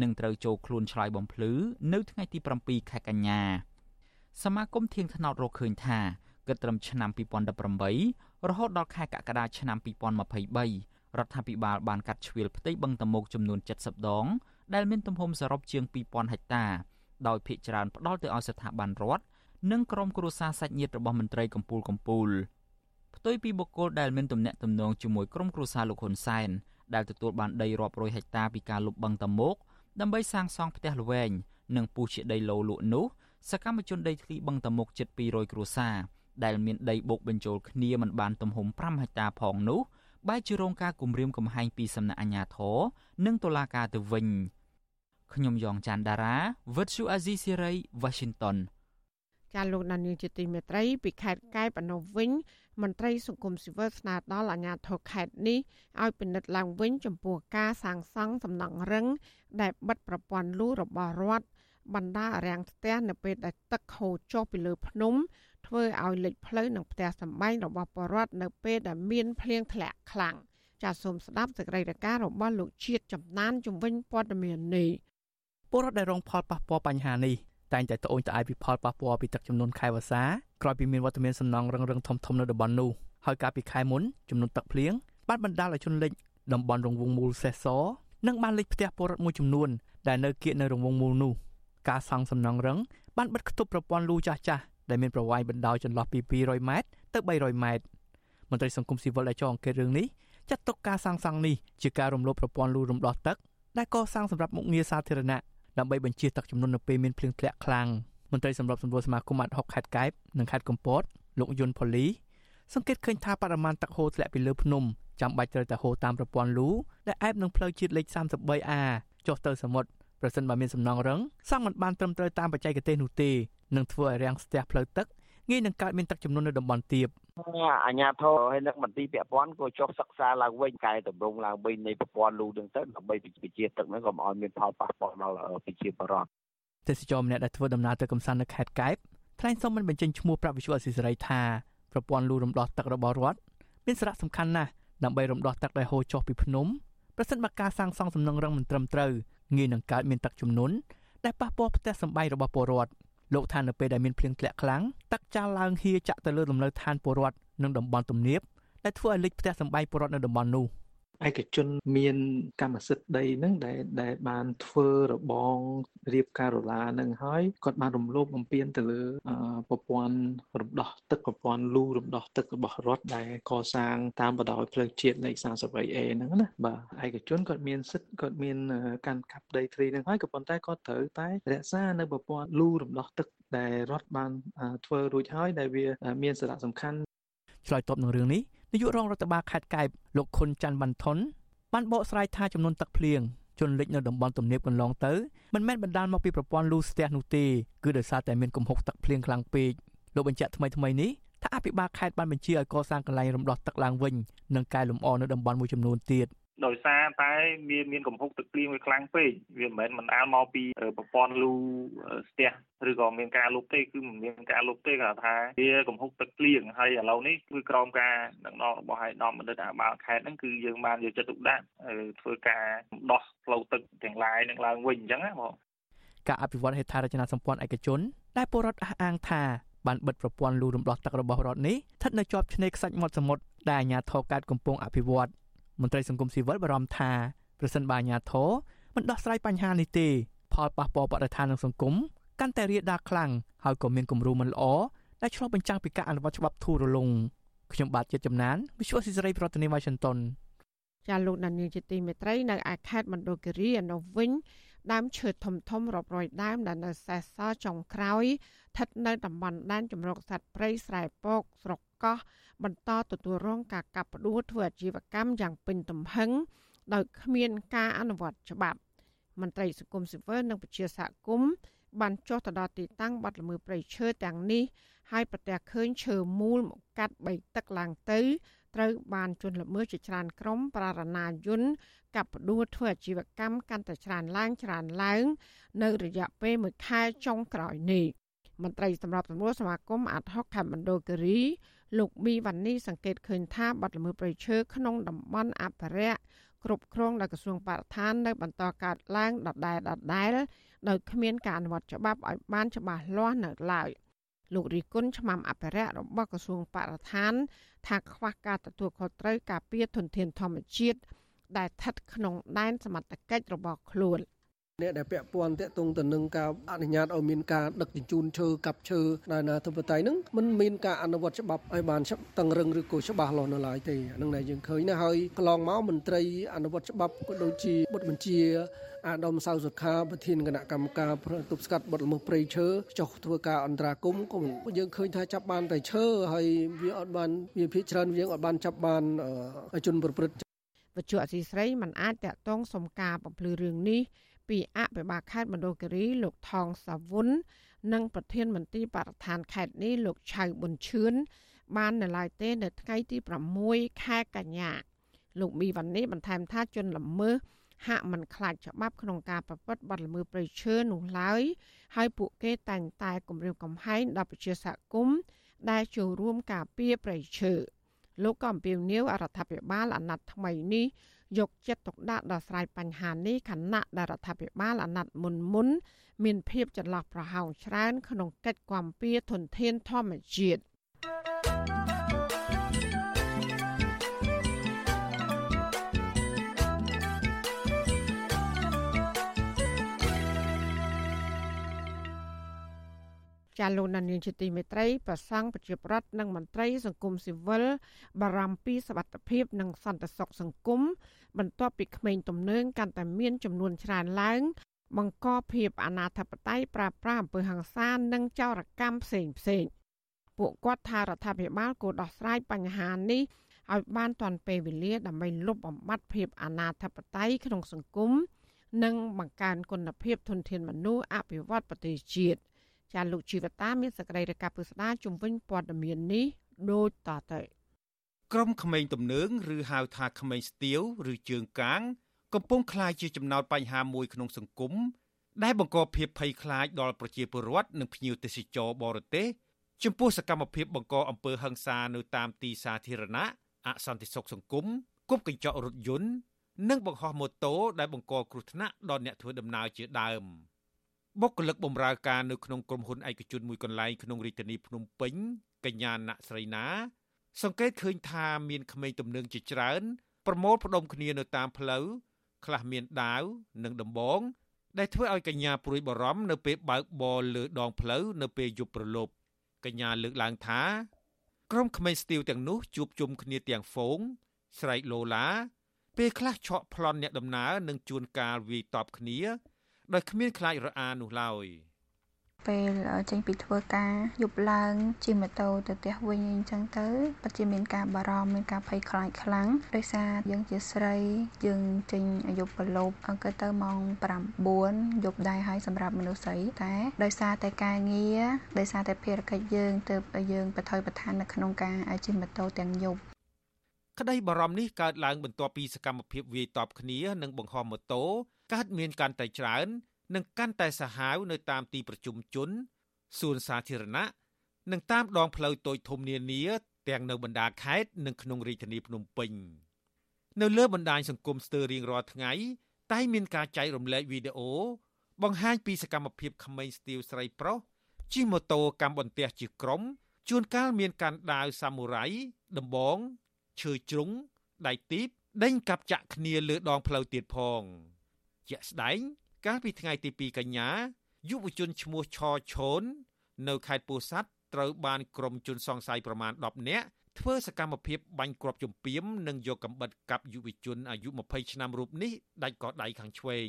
នឹងត្រូវចូលខ្លួនឆ្លើយបំភ្លឺនៅថ្ងៃទី7ខែកញ្ញាសមាគមធៀងថ្នោតរកឃើញថាគិតត្រឹមឆ្នាំ2018រហូតដល់ខែកក្កដាឆ្នាំ2023រដ្ឋាភិបាលបានកាត់ជ្រៀលផ្ទៃបឹងតមោកចំនួន70ដង ដែលមានទំហំសរុបជាង2000ហិកតាដោយភ្នាក់ច្រើនផ្ដាល់ទៅឲ្យស្ថាប័នរដ្ឋ និងក្រុមគ្រួសារសាច់ញាតិរបស់មន្ត្រីកម្ពូលកម្ពូលផ្ទុយពីបុគ្គលដែលមានទំនាក់ទំនងជាមួយក្រុមគ្រួសារលោកហ៊ុនសែនដែលទទួលបានដីរាប់រយហិកតាពីការលុបបង្តមោកដើម្បីសាងសង់ផ្ទះល្វែងនិងពូជជាដីឡូលក់នោះសកម្មជនដីធ្លីបឹងតមុកជិត200គ្រួសារដែលមានដីបូកបញ្ចូលគ្នាមិនបានទំហំ5ហិកតាផងនោះបែរជារងការគំរាមកំហែងពីសំណាក់អាជ្ញាធរនិងតុលាការទៅវិញខ្ញុំយ៉ងច័ន្ទដារាវិទ្យុអាស៊ីសេរី Washington ចាលោកដានៀងជាទីមេត្រីពីខេត្តកែបអនុវិញមន្ត្រីសង្គមស៊ីវិលស្នើដល់អាជ្ញាធរខេត្តនេះឲ្យពិនិត្យឡើងវិញចំពោះការសាងសង់សំណង់រឹង ដែលបិទប្រព័ន្ធលូរបស់រដ្ឋបណ្ដារាំងស្ទះនៅពេលដែលទឹកហូរចុះពីលើភ្នំធ្វើឲ្យលិចផ្លូវនិងផ្ទះសម្បែងរបស់ប្រជាពលរដ្ឋនៅពេលដែលមានភ្លៀងធ្លាក់ខ្លាំងចាសសូមស្ដាប់សេចក្តីរាយការណ៍របស់លោកជាតិចំណានជំវិញព័ត៌មាននេះពលរដ្ឋដែលរងផលប៉ះពាល់បញ្ហានេះ តែងតែត្អូញត្អែពីផលប៉ះពាល់ពីទឹកជំនន់ខែវស្សាក្រោយពីមានវត្តមានសំណង់រឹងរឹងធំធំនៅតំបន់នោះហើយកាលពីខែមុនចំនួនទឹកភ្លៀងបានបណ្ដាលឲ្យជនលិចតំបន់រងវងមូលសេះសនិងបានលិចផ្ទះពលរដ្ឋមួយចំនួនដែលនៅគៀកនៅរងវងមូលនោះការសង់សំណង់រឹងបានបិទគប់ប្រព័ន្ធលូចាស់ចាស់ដែលមានប្រវែងបណ្ដោយចន្លោះពី200ម៉ែត្រទៅ300ម៉ែត្រមន្ត្រីសង្គមស៊ីវិលដែលចោទអង្កេតរឿងនេះចាត់ទុកការសាងសង់នេះជាការរំលោភប្រព័ន្ធលូរំដោះទឹកដែលកសាងសម្រាប់មុខងារសាធារណៈ ដើម្បីបញ្ជាទឹកចំនួននៅពេលមានភ្លៀងធ្លាក់ខ្លាំងមន្ត្រីសម្របសម្រួលសមាគមអាត់ហុកខេត្តកែបនិងខេត្តកំពតលោកយុនផូលីសង្កេតឃើញថាបរិមាណទឹកហូរធ្លាក់ពីលើភ្នំចាំបាច់ត្រូវតែហូរតាមប្រព័ន្ធលូដែលអែបនឹងផ្លូវជាតិលេខ 33A ចុះទៅសមុទ្រប្រសិនបើមានសំណង់រឹងសង់មិនបានត្រឹមត្រូវតាមបច្ចេកទេសនោះទេនឹងធ្វើឲ្យរាំងស្ទះផ្លូវទឹកងាយនឹងកើតមានទឹកចំនួននៅតំបន់ទាប អាជ្ញាធរហើយនឹងមន្ទីរពាក់ព័ន្ធក៏ចុះសិក្សាឡើងវិញកែតម្រង់ឡើងវិញនៃប្រព័ន្ធលូនឹងទៅដើម្បីប្រជាទឹកហ្នឹងក៏មិនឲ្យមានផលប៉ះពាល់ដល់ប្រជាពលរដ្ឋទេសចរម្នាក់ដែលធ្វើដំណើរទៅកំសាន្តនៅខេត្តកែបថ្លែងសុំមិនបញ្ចេញឈ្មោះប្រាក់វិសុអសិសរីថាប្រព័ន្ធលូរំដោះទឹករបស់រដ្ឋមានសារៈសំខាន់ណាស់ដើម្បីរំដោះទឹកដែលហូរចុះពីភ្នំប្រសិនបើការសាងសង់សំណង់រឹងមិនត្រឹមត្រូវងាយនឹងកើតមានទឹកជំនន់ដែលប៉ះពាល់ផ្ទះសម្បែងរបស់ពលរដ្ឋ លោកថានៅពេលដែលមានភ្លៀងធ្លាក់ខ្លាំងទឹកចាល់ឡើងហៀចាក់ទៅលើលំនៅឋានពលរដ្ឋនិងតំបន់ទំនាបដែលធ្វើឲ្យលិចផ្ទះសម្បែងពលរដ្ឋនៅតំបន់នោះ ឯកជនមានកម្មសិទ្ធិដីហ្នឹងដែលដែលបានធ្វើរបងរៀបការ៉ូឡាហ្នឹងហើយគាត់បានរំលោភបំពានទៅលើប្រព័ន្ធរំដោះទឹកប្រព័ន្ធលូរំដោះទឹករបស់រដ្ឋដែលកសាងតាមបដោយផ្លូវជាតិលេខ 33A ហ្នឹងណាបាទឯកជនគាត់មានសិទ្ធិគាត់មានកាន់កាប់ដីធ្លីហ្នឹងហើយក៏ប៉ុន្តែគាត់ត្រូវតែរក្សានៅប្រព័ន្ធលូរំដោះទឹកដែលរដ្ឋបានធ្វើរួចហើយដែលវាមានសារៈសំខាន់ឆ្លើយតបនឹងរឿងនេះ នាយករងរដ្ឋបាលខេត្តកែបលោកខុនច័ន្ទវ៉ាន់ថុនបានបកស្រាយថាចំនួនទឹកភ្លៀងជន់លិចនៅតំបន់ទំនាបកន្លងទៅមិនមែនបណ្ដាលមកពីប្រព័ន្ធលូស្ទះនោះទេគឺដោយសារតែមានកំហុកទឹកភ្លៀងខ្លាំងពេកលោកបញ្ជាក់ថ្មីថ្មីនេះថាអភិបាលខេត្តបានបញ្ជាឲ្យកសាងកន្លែងរំដោះទឹកឡើងវិញនិងកែលម្អនៅតំបន់មួយចំនួនទៀត ដោយសារតែមានមានកំហុកទឹកភ្លៀងវាខ្លាំងពេកវាមិនមែនមិនអាលមកពីប្រព័ន្ធលូស្ទះឬក៏មានការលុបទេគឺមិនមានការលុបទេគាត់ថាវាកំហុកទឹកភ្លៀងហើយឥឡូវនេះគឺក្រោមការដឹកនាំរបស់ហើយដំបណ្ឌិតអាបាលខេត្តហ្នឹងគឺយើងបានយកចិត្តទុកដាក់ធ្វើការដោះផ្លូវទឹកទាំងឡាយនឹងឡើងវិញអញ្ចឹងណាបងការអភិវឌ្ឍហេដ្ឋារចនាសម្ព័ន្ធឯកជនដែលពលរដ្ឋអះអាងថាបានបិទប្រព័ន្ធលូរំដោះទឹករបស់រដ្ឋនេះស្ថិតនៅជាប់ឆ្នេរខ្សាច់មាត់សមុទ្រដែលអាជ្ញាធរកើតកំពុងអភិវឌ្ឍ មន្ត្រីសង្គមស៊ីវិលបារម្ភថាប្រសិនបើអាជ្ញាធរមិនដោះស្រាយបញ្ហានេះទេផលប៉ះពាល់បរិស្ថាននិងសង្គមកាន់តែរាលដាលខ្លាំងហើយក៏មានគំរូមិនល្អដែលឆ្លុះបញ្ចាំងពីការអនុវត្តច្បាប់ធូររលុងខ្ញុំបាទជាតិចំណាន Visual Society ប្រធានាទី Washington ចាលោកដានីលជាទីមេត្រីនៅឯខេត្តមណ្ឌលគិរីឯនោះវិញដើមឈើធំធំរាប់រយដើមដែលនៅសេសសល់ចុងក្រោយស្ថិតនៅតំបន់ដែនជំរកសត្វព្រៃស្រែពកស្រុក កោះបន្តទទួលរងការកាប់ផ្ដួលធ្វើអាជីវកម្មយ៉ាងពេញទំហឹងដោយគ្មានការអនុវត្តច្បាប់មន្ត្រីសង្គមស៊ីវិលនិងប្រជាសហគមន៍បានចុះទៅដល់ទីតាំងបាត់ល្មើសព្រៃឈើទាំងនេះហើយប្រទះឃើញឈើមូលមកកាត់បីទឹកឡើងទៅត្រូវបានជន់ល្មើសជាច្រើនក្រុមប្រារណាយន្តកັບផ្ដួលធ្វើអាជីវកម្មកាន់តែច្រើនឡើងច្រើនឡើង នៅរយៈពេលមួយខែចុងក្រោយនេះមន្ត្រីសម្របសម្រួលសមាគមអាត់ហុកខេមណ្ឌលគិរី លោកមីវ៉ានីសង្កេតឃើញថាបាត់ល្មើសព្រៃឈើក្នុងតំបន់អភិរក្សគ្រប់គ្រងដោយក្រសួងបរិស្ថាននៅបន្តកើតឡើងដដែលដដែលដោយគ្មានការអនុវត្តច្បាប់ឲ្យបានច្បាស់លាស់នៅឡើយលោករីគុណឆ្មាំអភិរក្សរបស់ក្រសួងបរិស្ថាន ថាខ្វះការទទួលខុសត្រូវការពារធនធានធម្មជាតិដែលស្ថិតក្នុងដែនសមត្ថកិច្ចរបស់ខ្លួន។ អ្នកដែលពាក់ព័ន្ធតាក់ទងទៅនឹងការអនុញ្ញាតឲ្យមានការដឹកជញ្ជូនឈើកាប់ឈើដោយណាធិបតីហ្នឹងมันមានការអនុវត្តច្បាប់ឲ្យបានតឹងរឹងឬក៏ច្បាស់លាស់នៅឡើយទេហ្នឹងដែលយើងឃើញណាហើយកន្លងមកមន្ត្រីអនុវត្តច្បាប់ក៏ដូចជាបុតបញ្ជាអាដាមសៅសុខាប្រធានគណៈកម្មការទប់ស្កាត់បទល្មើសព្រៃឈើចុះធ្វើការអន្តរាគមន៍ក៏យើងឃើញថាចាប់បានតែឈើហើយវាអត់បានវាភាគច្រើនយើងអត់បានចាប់បានជនប្រព្រឹត្តវិទ្យុអសីស្រីមិនអាចតាក់ទងសំការបំភ្លឺរឿងនេះ ពីអភិបាលខេត្តមណ្ឌលគិរីលោកថងសាវុននិងប្រធានមន្ត្រីបរិស្ថានខេត្តនេះលោកឆៅប៊ុនឈឿនបាននៅឡើយទេនៅថ្ងៃទី6ខែកញ្ញាលោកមីវ៉ានីបន្ថែមថាជនល្មើសហាក់មិនខ្លាចច្បាប់ក្នុងការប្រព្រឹត្តបទល្មើសព្រៃឈើនោះឡើយហើយពួកគេតែងតែគំរាមកំហែងដល់ប្រជាសហគមន៍ដែលចូលរួមការពារព្រៃឈើលោកក៏អំពាវនាវរដ្ឋាភិបាលអាណត្តិថ្មីនេះ យកចិត្តទុកដាក់ដោះស្រាយបញ្ហានេះខណៈដែលរដ្ឋាភិបាលអាណត្តិមុនមុនមានភាពចន្លោះប្រហោងច្រើនក្នុងកិច្ចគាំពៀធនធានធម្មជាតិ ចាលោកនានីជាទីមេត្រីប្រសង់ប្រជាប្រដ្ឋនិងមន្ត្រីសង្គមស៊ីវិលបារម្ភពីសវត្ថភាពនិងសន្តិសុខសង្គមបន្ទាប់ពីក្មេងទំនើងកាន់តែមានចំនួនច្រើនឡើង បង្កភាពអនាធបត័យប្រាប្រាអំពើហ ংস ានិងចោរកម្មផ្សេងផ្សេងពួកគាត់ថារដ្ឋាភិបាលគួរដោះស្រាយបញ្ហានេះឲ្យបានទាន់ពេលវេលាដើម្បីលុបបំបាត់ភាពអនាធបត័យក្នុងសង្គមនិងបង្កើនគុណភាពធនធានមនុស្សអភិវឌ្ឍប្រទេសជាតិ ចាលោកជីវតាមានសក្តីរកាពុស្ដាជំវិញព័ត៌មាននេះដូចតទៅក្រុមក្មេងទំនើងឬហៅថាក្មេងស្ទាវឬជើងកាង កំពុងក្លាយជាចំណោទបញ្ហាមួយក្នុងសង្គមដែលបង្កភាពភ័យខ្លាចដល់ប្រជាពលរដ្ឋនិងភ្ញៀវទេសចរបរទេសចំពោះសកម្មភាពបង្កអំពើហិង្សានៅតាមទីសាធារណៈអសន្តិសុខសង្គមគប់កញ្ចក់រថយន្តនិងបង្ហោះម៉ូតូដែលបង្កគ្រោះថ្នាក់ដល់អ្នកធ្វើដំណើរជាដើម។ បុគ្គលិកបម្រើការនៅក្នុងក្រុមហ៊ុនឯកជនមួយកន្លែងក្នុងរាជធានីភ្នំពេញកញ្ញាណស្រីណា សង្កេតឃើញថាមានក្មេងទំនើងជាច្រើនប្រមូលផ្ដុំគ្នានៅតាមផ្លូវខ្លះមានដាវនិងដំបង ដែលធ្វើឲ្យកញ្ញាព្រួយបារម្ភនៅពេលបើកបរលើដងផ្លូវនៅពេលយប់ព្រលប់កញ្ញាលើកឡើងថាក្រុមក្មេងស្ទាវទាំងនោះជួបជុំគ្នាទាំងហ្វូងស្រែកឡូឡាពេលខ្លះឆក់ប្លន់អ្នកដំណើរនិងជួនកាលវាយតបគ្នា ដោយគ្មានខ្លាចរអានោះឡើយពេលចេញពីធ្វើការយប់ឡើងជិះម៉ូតូទៅផ្ទះវិញអីចឹងទៅពិតជាមានការបារម្ភមានការភ័យខ្លាចខ្លាំងដោយសារយើងជាស្រីយើងចេញយប់ប្រឡប់អង្គទៅម៉ោង9យប់ដែរហើយសម្រាប់មនុស្សស្រីតែដោយសារតែការងារដោយសារតែភារកិច្ចយើងទើបយើងបថុយបឋាននៅក្នុងការជិះម៉ូតូទាំងយប់ក្តីបារម្ភនេះកើតឡើងបន្ទាប់ពីសកម្មភាពវាយតប់គ្នានិងបង្ហោះម៉ូតូ កើតមានកាន់តែច្រើន និងកាន់តែសាហាវនៅតាមទីប្រជុំជនសួនសាធារណៈនិងតាមដងផ្លូវតូចធំនានា ទាំងនៅបណ្ដាខេត្តនិងក្នុងរាជធានីភ្នំពេញនៅលើបណ្ដាញសង្គមស្ទើររៀងរាល់ថ្ងៃតែមានការចែករំលែកវីដេអូបង្ហាញពីសកម្មភាពក្មេងស្ទាវស្រីប្រុសជិះម៉ូតូកាន់បន្ទះជាក្រុមជួនកាលមានការដាវសាមូរ៉ៃដំបងឈើជ្រុងដៃទីបដេញកាប់ចាក់គ្នាលើដងផ្លូវទៀតផង ជាក់ស្ដែងកាលពីថ្ងៃទី2កញ្ញាយុវជនឈ្មោះឆឈូននៅខេត្តពោធិ៍សាត់ត្រូវបានក្រុមជនសង្ស័យប្រមាណ10នាក់ធ្វើសកម្មភាពបាញ់គ្រាប់ជំពាមនិងយកកំបិតកាប់យុវជនអាយុ20ឆ្នាំរូបនេះដាច់កដៃខាងឆ្វេង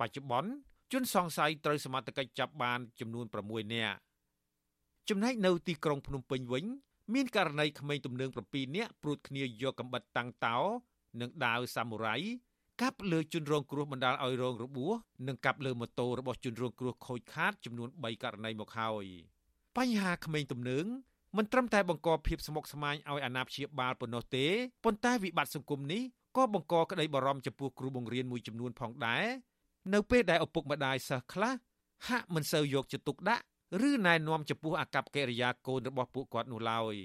បច្ចុប្បន្នជនសង្ស័យត្រូវសមត្ថកិច្ចចាប់បានចំនួន6នាក់ចំណែកនៅទីក្រុងភ្នំពេញវិញ មានករណីក្មេងទំនើង7នាក់ព្រួតគ្នាយកកំបិតតាំងតោ និងដាវសាមូរ៉ៃ កាប់លើជនរងគ្រោះបណ្ដាលឲ្យរងរបួសនិងកាប់លើម៉ូតូរបស់ជនរងគ្រោះខូចខាតចំនួន3ករណីមកហើយបញ្ហាក្មេងទំនើងមិនត្រឹមតែបង្កភាពស្មុគស្មាញឲ្យអាណាព្យាបាលប៉ុណ្ណោះទេប៉ុន្តែវិបត្តិសង្គមនេះក៏បង្កក្តីបារម្ភចំពោះគ្រូបង្រៀនមួយចំនួនផងដែរនៅពេលដែលឪពុកម្ដាយសិស្សខ្លះហាក់មិនសូវយកចិត្តទុកដាក់ឬណែនាំចំពោះអាកប្បកិរិយាកូនរបស់ពួកគាត់នោះឡើយ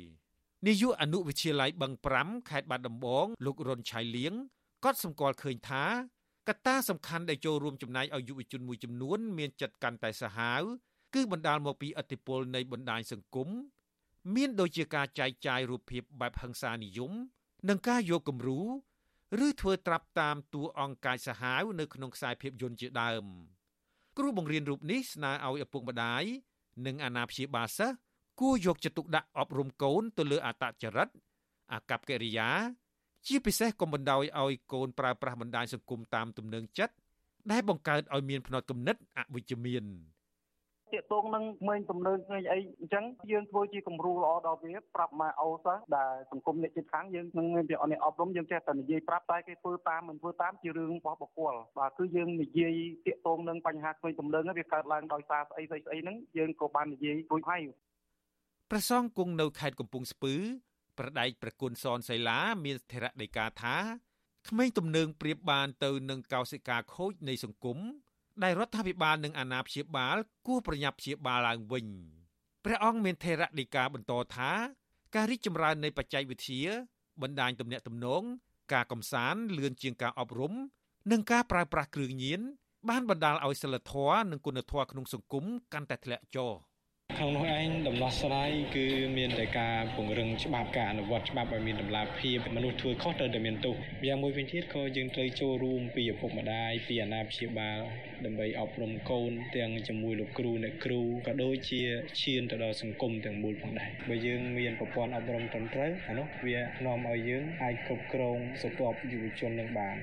នាយកអនុវិទ្យាល័យបឹង5ខេត្តបាត់ដំបងលោករុនឆៃលៀង គាត់សម្គាល់ឃើញថាកត្តាសំខាន់ដែលចូលរួមចំណែកឲ្យយុវជនមួយចំនួន មានចិត្តកាន់តែសាហាវគឺបណ្ដាលមកពីឥទ្ធិពលនៃបណ្ដាញសង្គមមានដូចជាការចែកចាយរូបភាពបែបហិង្សានិយមនិងការយកគំរូឬធ្វើត្រាប់តាមតួអង្គកាយសាហាវនៅក្នុងខ្សែភាពយន្តជាដើមគ្រូបង្រៀនរូបនេះស្នើឲ្យឪពុកម្ដាយនិងអាណាព្យាបាលសិស្សគួរយកចិត្តទុកដាក់អប់រំកូនទៅលើអត្តចរិត អាកប្បកិរិយា ជាពិសេសកុំបណ្ដោយឲ្យកូនប្រើប្រាស់បណ្ដាញសង្គមតាមទំនឹងចិត្តដែលបង្កើតឲ្យមានផ្នត់គំនិតអវិជ្ជមានតាកតងនឹងក្មេងទំនើងក្មេងអីអញ្ចឹងយើងធ្វើជាគំរូល្អដល់វាប្រាប់ម៉ែអូសិស្សដែលសង្គមអ្នកជិតខាងយើងនឹងមានពីអនអប់រំយើងចេះតែនិយាយប្រាប់តែគេធ្វើតាមមិនធ្វើតាមជារឿងរបស់បុគ្គលបាទគឺយើងនិយាយតាកតងនឹងបញ្ហាក្មេងទំនើងវាកើតឡើងដោយសារស្អីស្អីស្អីហ្នឹងយើងក៏បាននិយាយរួចហើយព្រះសង្ឃគង់នៅខេត្តកំពង់ស្ពឺ ប្រដែកប្រគុណសនសៃឡាមានស្ថិរដីកាថាក្មេងទំនើងប្រៀបបានទៅនឹងកោសិកាខូចនៃសង្គមដែលរដ្ឋាភិបាលនិងអាណាព្យាបាល គួរប្រញាប់ព្យាបាលឡើងវិញព្រះអង្គមានថេរដីកាបន្តថាការរីកចម្រើននៃបច្ចេកវិទ្យាបណ្ដាញទំនាក់ទំនងការកំសាន្តលឿនជាងការអប់រំ និងការប្រើប្រាស់គ្រឿងញៀនបានបណ្ដាលឲ្យសិលធម៌និងគុណធម៌ក្នុងសង្គមកាន់តែធ្លាក់ចុះ ខាងនោះឯងដំណោះស្រាយគឺមានតែការពង្រឹងច្បាប់ការអនុវត្តច្បាប់ឲ្យមានតម្លាភាពមនុស្សធ្វើខុសត្រូវតែមានទោសម្យ៉ាងមួយវិញទៀតក៏យើងត្រូវចូលរួមពីឪពុកម្ដាយពីអាណាព្យាបាលដើម្បីអប់រំកូនទាំងជាមួយលោកគ្រូអ្នកគ្រូក៏ដូចជាឈានទៅដល់សង្គមទាំងមូលផងដែរបើយើងមានប្រព័ន្ធអប់រំត្រឹមត្រូវអានោះវានាំឲ្យយើងអាចគ្រប់គ្រងស្រទាប់យុវជននឹងបាន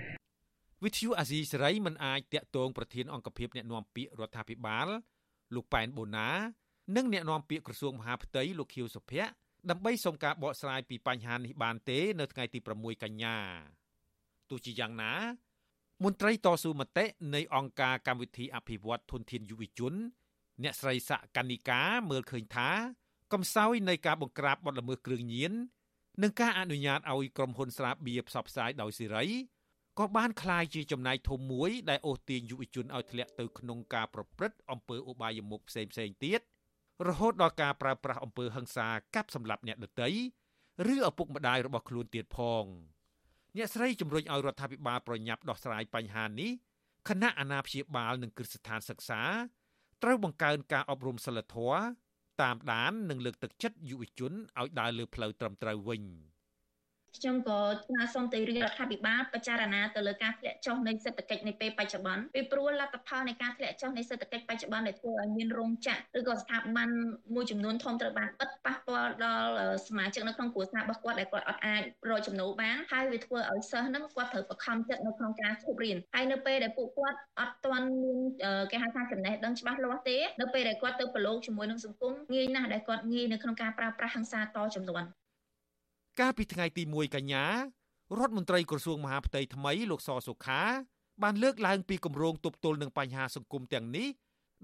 វិទ្យុអាស៊ីសេរីមិនអាចតាក់ទងប្រធានអង្គភិបអ្នកណាំពាក្យរដ្ឋាភិបាលលោកប៉ែនបូណា និងអ្នកនាំពាក្យក្រសួងមហាផ្ទៃលោកខៀវសុភ័ក្រដើម្បីសុំការបកស្រាយពីបញ្ហានេះបានទេ នៅថ្ងៃទី6កញ្ញាទោះជាយ៉ាងណា មន្ត្រីតស៊ូមតិនៃអង្គការកម្មវិធីអភិវឌ្ឍធនធានយុវជន អ្នកស្រីសកនិកាមើលឃើញថា កំសោយនៃការបង្ក្រាបបទល្មើសគ្រឿងញៀននិងការអនុញ្ញាតឲ្យក្រុមហ៊ុនស្រាបៀរផ្សព្វផ្សាយដោយសេរីក៏បានคล้ายជាចំណាយធំមួយដែលអូសទាញយុវជនឲ្យធ្លាក់ទៅក្នុងការប្រព្រឹត្តអំពើឧបាយមុខផ្សេងៗទៀត រហូតដល់ការប្រើប្រាស់អំពើហិង្សាកាប់សម្លាប់អ្នកដទៃឬឪពុកម្ដាយរបស់ខ្លួនទៀតផងអ្នកស្រីជំរុញឲ្យរដ្ឋាភិបាលប្រញាប់ដោះស្រាយបញ្ហានេះគណៈអាណាព្យាបាលនិងគ្រឹះស្ថានសិក្សាត្រូវបង្កើនការអប់រំសិលធម៌តាមដាននិងលើកទឹកចិត្តយុវជនឲ្យដើរលើផ្លូវត្រឹមត្រូវវិញ ខ្ញុំក៏ស្នើសុំទៅរាជរដ្ឋាភិបាលពិចារណាទៅលើការធ្លាក់ចុះនៃសេដ្ឋកិច្ចនៃពេលបច្ចុប្បន្នពីព្រោះលទ្ធផលនៃការធ្លាក់ចុះនៃសេដ្ឋកិច្ចបច្ចុប្បន្នដែលធ្វើឲ្យមានរោងចក្រឬក៏ស្ថាប័នមួយចំនួនធំត្រូវបានបិទប៉ះពាល់ដល់សមាជិកនៅក្នុងគ្រួសាររបស់គាត់ដែលគាត់អត់អាចរកចំណូលបានហើយវាធ្វើឲ្យសិស្សហ្នឹងគាត់ត្រូវបខំចិត្តនៅក្នុងការឈប់រៀនហើយនៅពេលដែលពួកគាត់អត់ទាន់មានគេហៅថាចំណេះដឹងច្បាស់លាស់ទេនៅពេលដែលគាត់ទៅប្រឡូកជាមួយនឹងសង្គមងាយណាស់ដែលគាត់ងាយនៅក្នុងការប្រើប្រាស់ហិង្សាតចំនួន កាលពីថ្ងៃទី1កញ្ញារដ្ឋមន្ត្រីក្រសួងមហាផ្ទៃថ្មីលោកសសុខា បានលើកឡើងពីគម្រោងទប់ទល់នឹងបញ្ហាសង្គមទាំងនេះ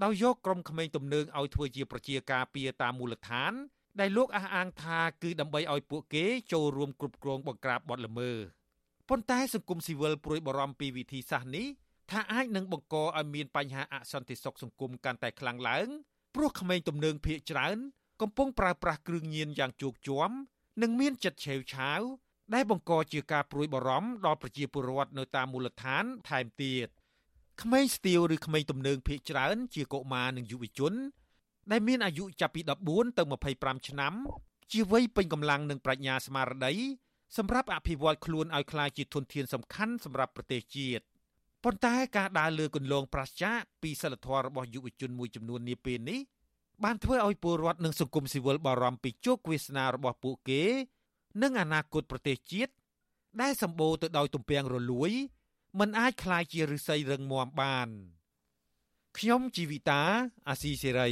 ដោយយកក្រុមក្មេងទំនើងឲ្យធ្វើជាប្រជាការពារតាមមូលដ្ឋាន ដែលលោកអះអាងថាគឺដើម្បីឲ្យពួកគេចូលរួមគ្រប់គ្រងបង្ក្រាបបទល្មើសប៉ុន្តែសង្គមស៊ីវិលព្រួយបារម្ភពីវិធីសាស្ត្រនេះថាអាចនឹងបង្កឲ្យមានបញ្ហាអសន្តិសុខសង្គមកាន់តែខ្លាំងឡើងព្រោះក្មេងទំនើងភៀកច្រើនកំពុងប្រើប្រាស់គ្រឿងញៀនយ៉ាងជោគជាំ និងមានចិត្តឆេវឆាវដែលបង្កជាការព្រួយបារម្ភដល់ប្រជាពលរដ្ឋនៅតាមមូលដ្ឋានថែមទៀតក្មេងស្ទាវឬក្មេងទំនើងភៀកច្រើន ជាកុមារនិងយុវជន ដែលមានអាយុចាប់ពី14ទៅ25ឆ្នាំ ជាវ័យពេញកម្លាំងនិងប្រាជ្ញាស្មារតីសម្រាប់អភិវឌ្ឍខ្លួនឲ្យក្លាយជាធនធានសំខាន់សម្រាប់ប្រទេសជាតិប៉ុន្តែការដើរលើគន្លងប្រឆាចពីសិលធម៌របស់យុវជនមួយចំនួននាពេលនេះ បានធ្វើឲ្យពលរដ្ឋនិងសង្គមស៊ីវិលបារម្ភពីជោគវាសនារបស់ពួកគេ និងអនាគតប្រទេសជាតិដែលសម្បូរទៅដោយទំពាំងរលួយมันអាចคลายជាឫស្សីរឹងមាំបាន ខ្ញុំជីវិតាអាស៊ីសេរី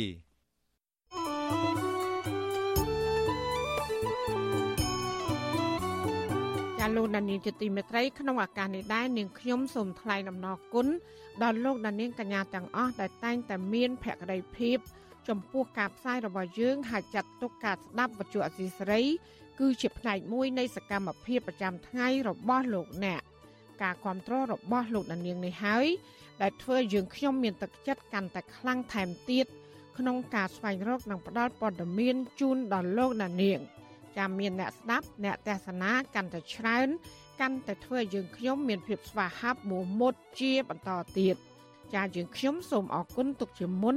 ាលោកដានៀងជាទីមេត្រីក្នុងឱកាសនេះដែរនាងខ្ញុំសូមថ្លែងអំណរគុណដល់លោកដានៀងកញ្ញាទាំងអស់ដែលតែងតែមានភក្ដីភាព ចំពោះការផ្សាយរបស់យើងហើយចាត់ទុកការស្ដាប់វិទ្យុអសីសេរី គឺជាផ្នែកមួយនៃសកម្មភាពប្រចាំថ្ងៃរបស់លោកអ្នកការគ្រប់គ្រងរបស់លោកដានៀងនេះហើយដែលធ្វើយើងខ្ញុំមានទឹកចិត្តកាន់តែខ្លាំងថែមទៀតក្នុងការស្វែងរកនិងផ្តល់ព័ត៌មានជូនដល់លោកដានៀងចាំមានអ្នកស្ដាប់អ្នកទេសនាកាន់តែច្រើនកាន់តែធ្វើឲ្យយើងខ្ញុំមានភាពស្វាហាប់មោះមុតជាបន្តទៀតចាយើងខ្ញុំសូមអរគុណទុកជាមុន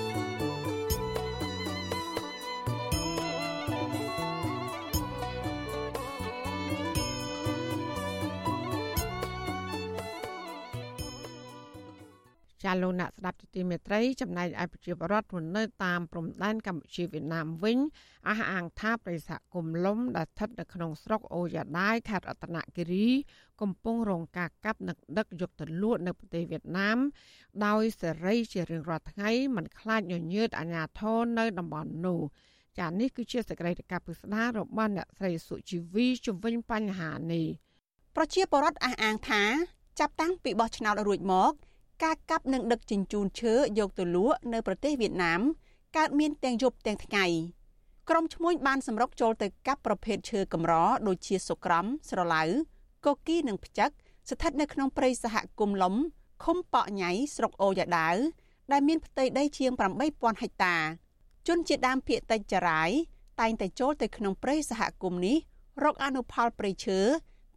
ចាលោកអ្នកស្ដាប់ទីមេត្រីចំណែកឯប្រជាពលរដ្ឋនៅតាមព្រំដែនកម្ពុជាវៀតណាមវិញអះអាងថាប្រិស័កគុំលំដែលស្ថិតនៅក្នុងស្រុកអូយ៉ាដាយខេត្តរតនគិរី កំពុងរងការកាប់និងដឹកយកទៅលក់នៅប្រទេសវៀតណាម ដោយសេរីជារៀងរាល់ថ្ងៃមិនខ្លាចញញើតអាញាធរនៅតំបន់នោះចានេះគឺជាសេចក្តីរាយការណ៍ពិស្ដាររបស់អ្នកស្រីសុជីវីជំវិញបញ្ហានេះប្រជាពលរដ្ឋអះអាងថាចាប់តាំងពីបោះឆ្នោតរួចមក ការកាប់និងដឹកជញ្ជូនឈើយកទៅលក់នៅប្រទេសវៀតណាមកើតមានទាំងយប់ទាំងថ្ងៃក្រុមឈ្មួញបានសម្រុកចូលទៅកាប់ប្រភេទឈើកម្រដូចជាសុក្រំស្រឡៅកូគីនិងផ្ចឹកស្ថិតនៅក្នុងព្រៃសហគមន៍លំឃុំប៉ក់ញ៉ៃស្រុកអូយ៉ាដាវដែលមានផ្ទៃដីជាង8000ហិកតា ជនជាដើមភាគតិចចរាយតែងតែចូលទៅក្នុងព្រៃសហគមន៍នេះរកអនុផលព្រៃឈើ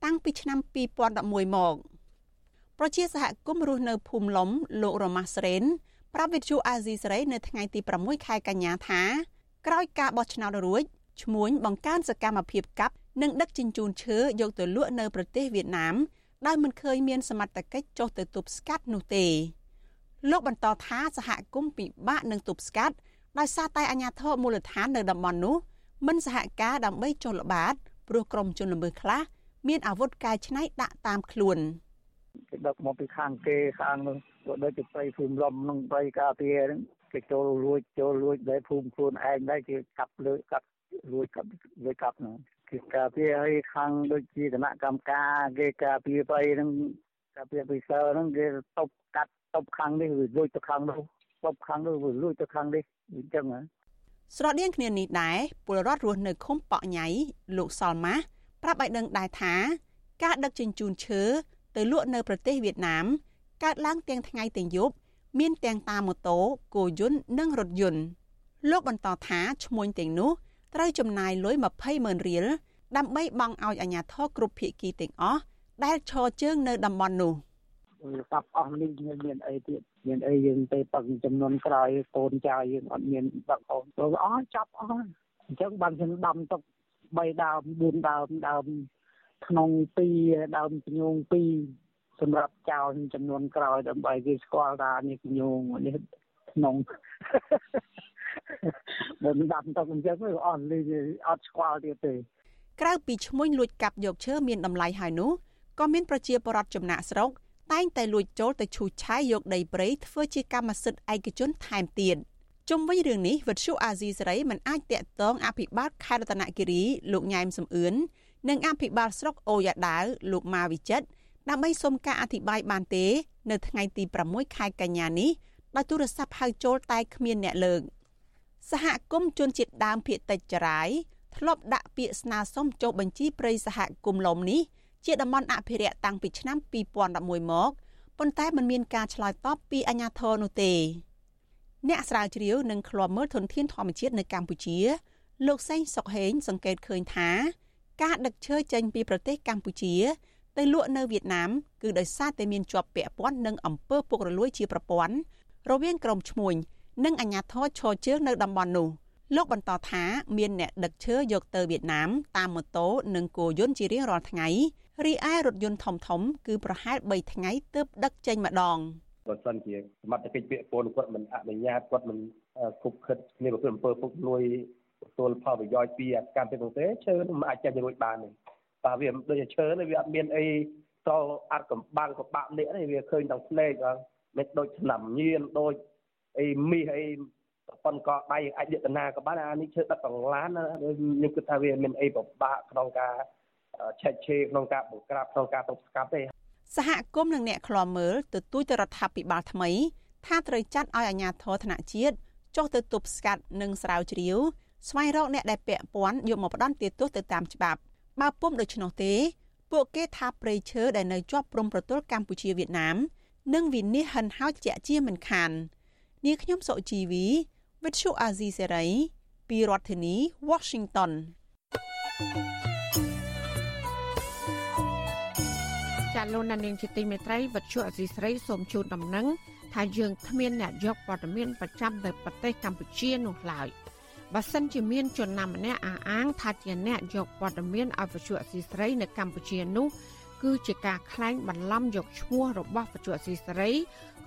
តាំងពីឆ្នាំ2011មក។ ប្រជាសហគមន៍រស់នៅភូមិឡុំលោករ៉ូម៉ាស្រេនប្រាប់វិទ្យុអាស៊ីសេរីនៅថ្ងៃទី6ខែកញ្ញាថាក្រោយការបោះឆ្នោតរួចឈ្មួញបង្កើនសកម្មភាពកាប់និងដឹកជញ្ជូនឈើយកទៅលក់នៅប្រទេសវៀតណាមដោយមិនឃើញមានសមត្ថកិច្ចចុះទៅទប់ស្កាត់នោះទេលោកបន្តថាសហគមន៍ពិបាកនឹងទប់ស្កាត់ដោយសារតែអាជ្ញាធរមូលដ្ឋាននៅតំបន់នោះមិនសហការដើម្បីចុះល្បាតព្រោះក្រុមជនល្មើសខ្លះមានអាវុធកែច្នៃដាក់តាមខ្លួន។ គេដឹកមកពីខាងគេខាងនោះក៏ដូចជាព្រៃភូមិលំនឹងព្រៃការពារហ្នឹងគេចូលលួចចូលលួចដែលភូមិខ្លួនឯងដែរគេកាប់លើកាប់លួចកាប់លួចកាប់ហ្នឹងគេការពារឲ្យខាងដូចជាគណៈកម្មការគេការពារព្រៃហ្នឹងការពារពិសើហ្នឹងគេតបកាត់តបខាងនេះវាលួចទៅខាងនោះតបខាងនោះវាលួចទៅខាងនេះអញ្ចឹងហ៎ស្រដៀងគ្នានេះដែរពលរដ្ឋរស់នៅឃុំប៉ក់ញ៉ៃលោកសលម៉ាស់ប្រាប់ឲ្យដឹងដែរថា ការដឹកជញ្ជូនឈើ ទៅលក់នៅប្រទេសវៀតណាមកើតឡើងទាំងថ្ងៃទាំងយប់មានទាំងតាមម៉ូតូគោយន្តនិងរថយន្តលោកបន្តថាឈ្មួញទាំងនោះត្រូវចំណាយលុយ20ម៉ឺនរៀលដើម្បីបង់ឲ្យអាជ្ញាធរគ្រប់ភាគីទាំងអស់ដែលឈរជើងនៅតំបន់នោះកាប់អស់នេះមានអីទៀតមានអីយើងទៅពឹងចំនួនក្រោយកូនចៅយើងអត់មានដឹកអូនទៅអស់ចាប់អស់អញ្ចឹងបានខ្ញុំដាំទុក3ដើម4ដើមដើម ក្នុង2ដើមពញូង2សម្រាប់ចោលចំនួនក្រោយដើម្បីគេស្គាល់ថានេះពញូងនេះក្នុងបើដាំទុកអញ្ចឹងវាអត់លីអត់ស្គាល់ទៀតទេក្រៅពីឈ្មោះលួចកាប់យកឈើមានតម្លៃហើយនោះក៏មានប្រជាពលរដ្ឋចំណាក់ស្រុកតែងតែលួចចូលទៅឈូសឆាយយកដីព្រៃធ្វើជាកម្មសិទ្ធិឯកជនថែមទៀតជុំវិញរឿងនេះវិទ្យុអាស៊ីសេរីមិនអាចតាក់ទងអភិបាលខេត្តរតនគិរីលោកញ៉ែមសំអឿន និងអភិបាលស្រុកអូយ៉ាដាវលោកម៉ាវិចិត្រដើម្បីសុំការអធិប្បាយបានទេ នៅថ្ងៃទី6ខែកញ្ញានេះដោយទូរស័ព្ទហៅចូលតែគ្មានអ្នកលើកសហគមន៍ជនជាតិដើមភាគតិចចរាយធ្លាប់ដាក់ពាក្យស្នើសុំចុះបញ្ជីព្រៃសហគមន៍លំនេះជាតំបន់អភិរក្សតាំងពីឆ្នាំ2011មកប៉ុន្តែมันមានការឆ្លើយតបពីអាជ្ញាធរនោះទេ អ្នកស្រាវជ្រាវនិងឃ្លាំមើលធនធានធម្មជាតិនៅកម្ពុជា លោកសេងសុកហេងសង្កេតឃើញថា ការដឹកឈើចេញពីប្រទេសកម្ពុជាទៅលក់នៅវៀតណាមគឺដោយសារតែមានជាប់ពាក់ព័ន្ធនឹងអំពើពុករលួយជាប្រព័ន្ធរវាងក្រុមឈ្មួញនិងអាជ្ញាធរឈរជើងនៅតំបន់នោះលោកបន្តថាមានអ្នកដឹកឈើយកទៅវៀតណាមតាមម៉ូតូនិងគោយន្តជារៀងរាល់ថ្ងៃរីឯរថយន្តធំធំ គឺប្រហែល3ថ្ងៃទើបដឹកចេញម្ដងបើសិនជាសមត្ថកិច្ចពាក្យពលគាត់មិនអនុញ្ញាតគាត់មិនគប់ខិតគ្នាប្រព្រឹត្តអំពើពុករលួយ ទទួលផលប្រយោជន៍ពីកម្មទេទេឈើមិនអាចចេញរួចបានទេតែវាដូចជាឈើនេះវាអត់មានអីតអត់កំបាំងកបាក់នេះវាឃើញទាំងភ្នែកហ្នឹងមិនដូចឆ្នាំញៀនដូចអីមីសអីប៉ុនកដៃអាចយតនាក៏បានអានេះឈើដឹកកន្លានខ្ញុំគិតថាវាមានអីពិបាកក្នុងការឆែកឆេរក្នុងការបង្ក្រាបក្នុងការទប់ស្កាត់ទេសហគមន៍និងអ្នកខ្លាំមើលទទូចទៅរដ្ឋាភិបាលថ្មី ថាត្រូវចាត់ឲ្យអាជ្ញាធរថ្នាក់ជាតិចុះទៅទប់ស្កាត់និងស្រាវជ្រាវ ស្វែងរកអ្នកដែលពាក់ព័ន្ធយកមកផ្ដន់ទោសទៅតាមច្បាប់បើពុំដូច្នោះទេ ពួកគេថាព្រៃឈើដែលនៅជាប់ព្រំប្រទល់កម្ពុជាវៀតណាមនឹងវិនិច្ឆ័យហិនហោចជាជាមិនខាននាងខ្ញុំសុជីវីវិទ្យុអាស៊ីសេរីពីរដ្ឋធានី Washington ចាលោកនាងជាទីមេត្រីវិទ្យុអាស៊ីសេរីសូមជូនដំណឹងថាយើងគ្មានអ្នកយកព័ត៌មានប្រចាំទៅប្រទេសកម្ពុជានោះឡើយ បើសិនជាមានជនណាម្នាក់អះអាងថាជាអ្នកយកព័ត៌មានឲ្យវិទ្យុអាស៊ីសេរីនៅកម្ពុជានោះគឺជាការក្លែងបន្លំយកឈ្មោះរបស់វិទ្យុអាស៊ីសេរី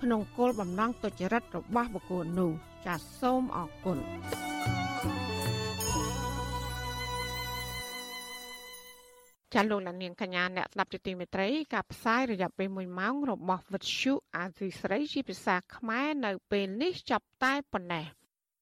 ក្នុងគោលបំណងទុច្ចរិតរបស់បុគ្គលនោះចាសសូមអរគុណចាលោកលានាងកញ្ញាអ្នកស្ដាប់ជាទីមេត្រីការផ្សាយរយៈពេល1ម៉ោងរបស់វិទ្យុអាស៊ីស្រីជាភាសាខ្មែរនៅពេលនេះចាប់តែប៉ុណ្ណេះ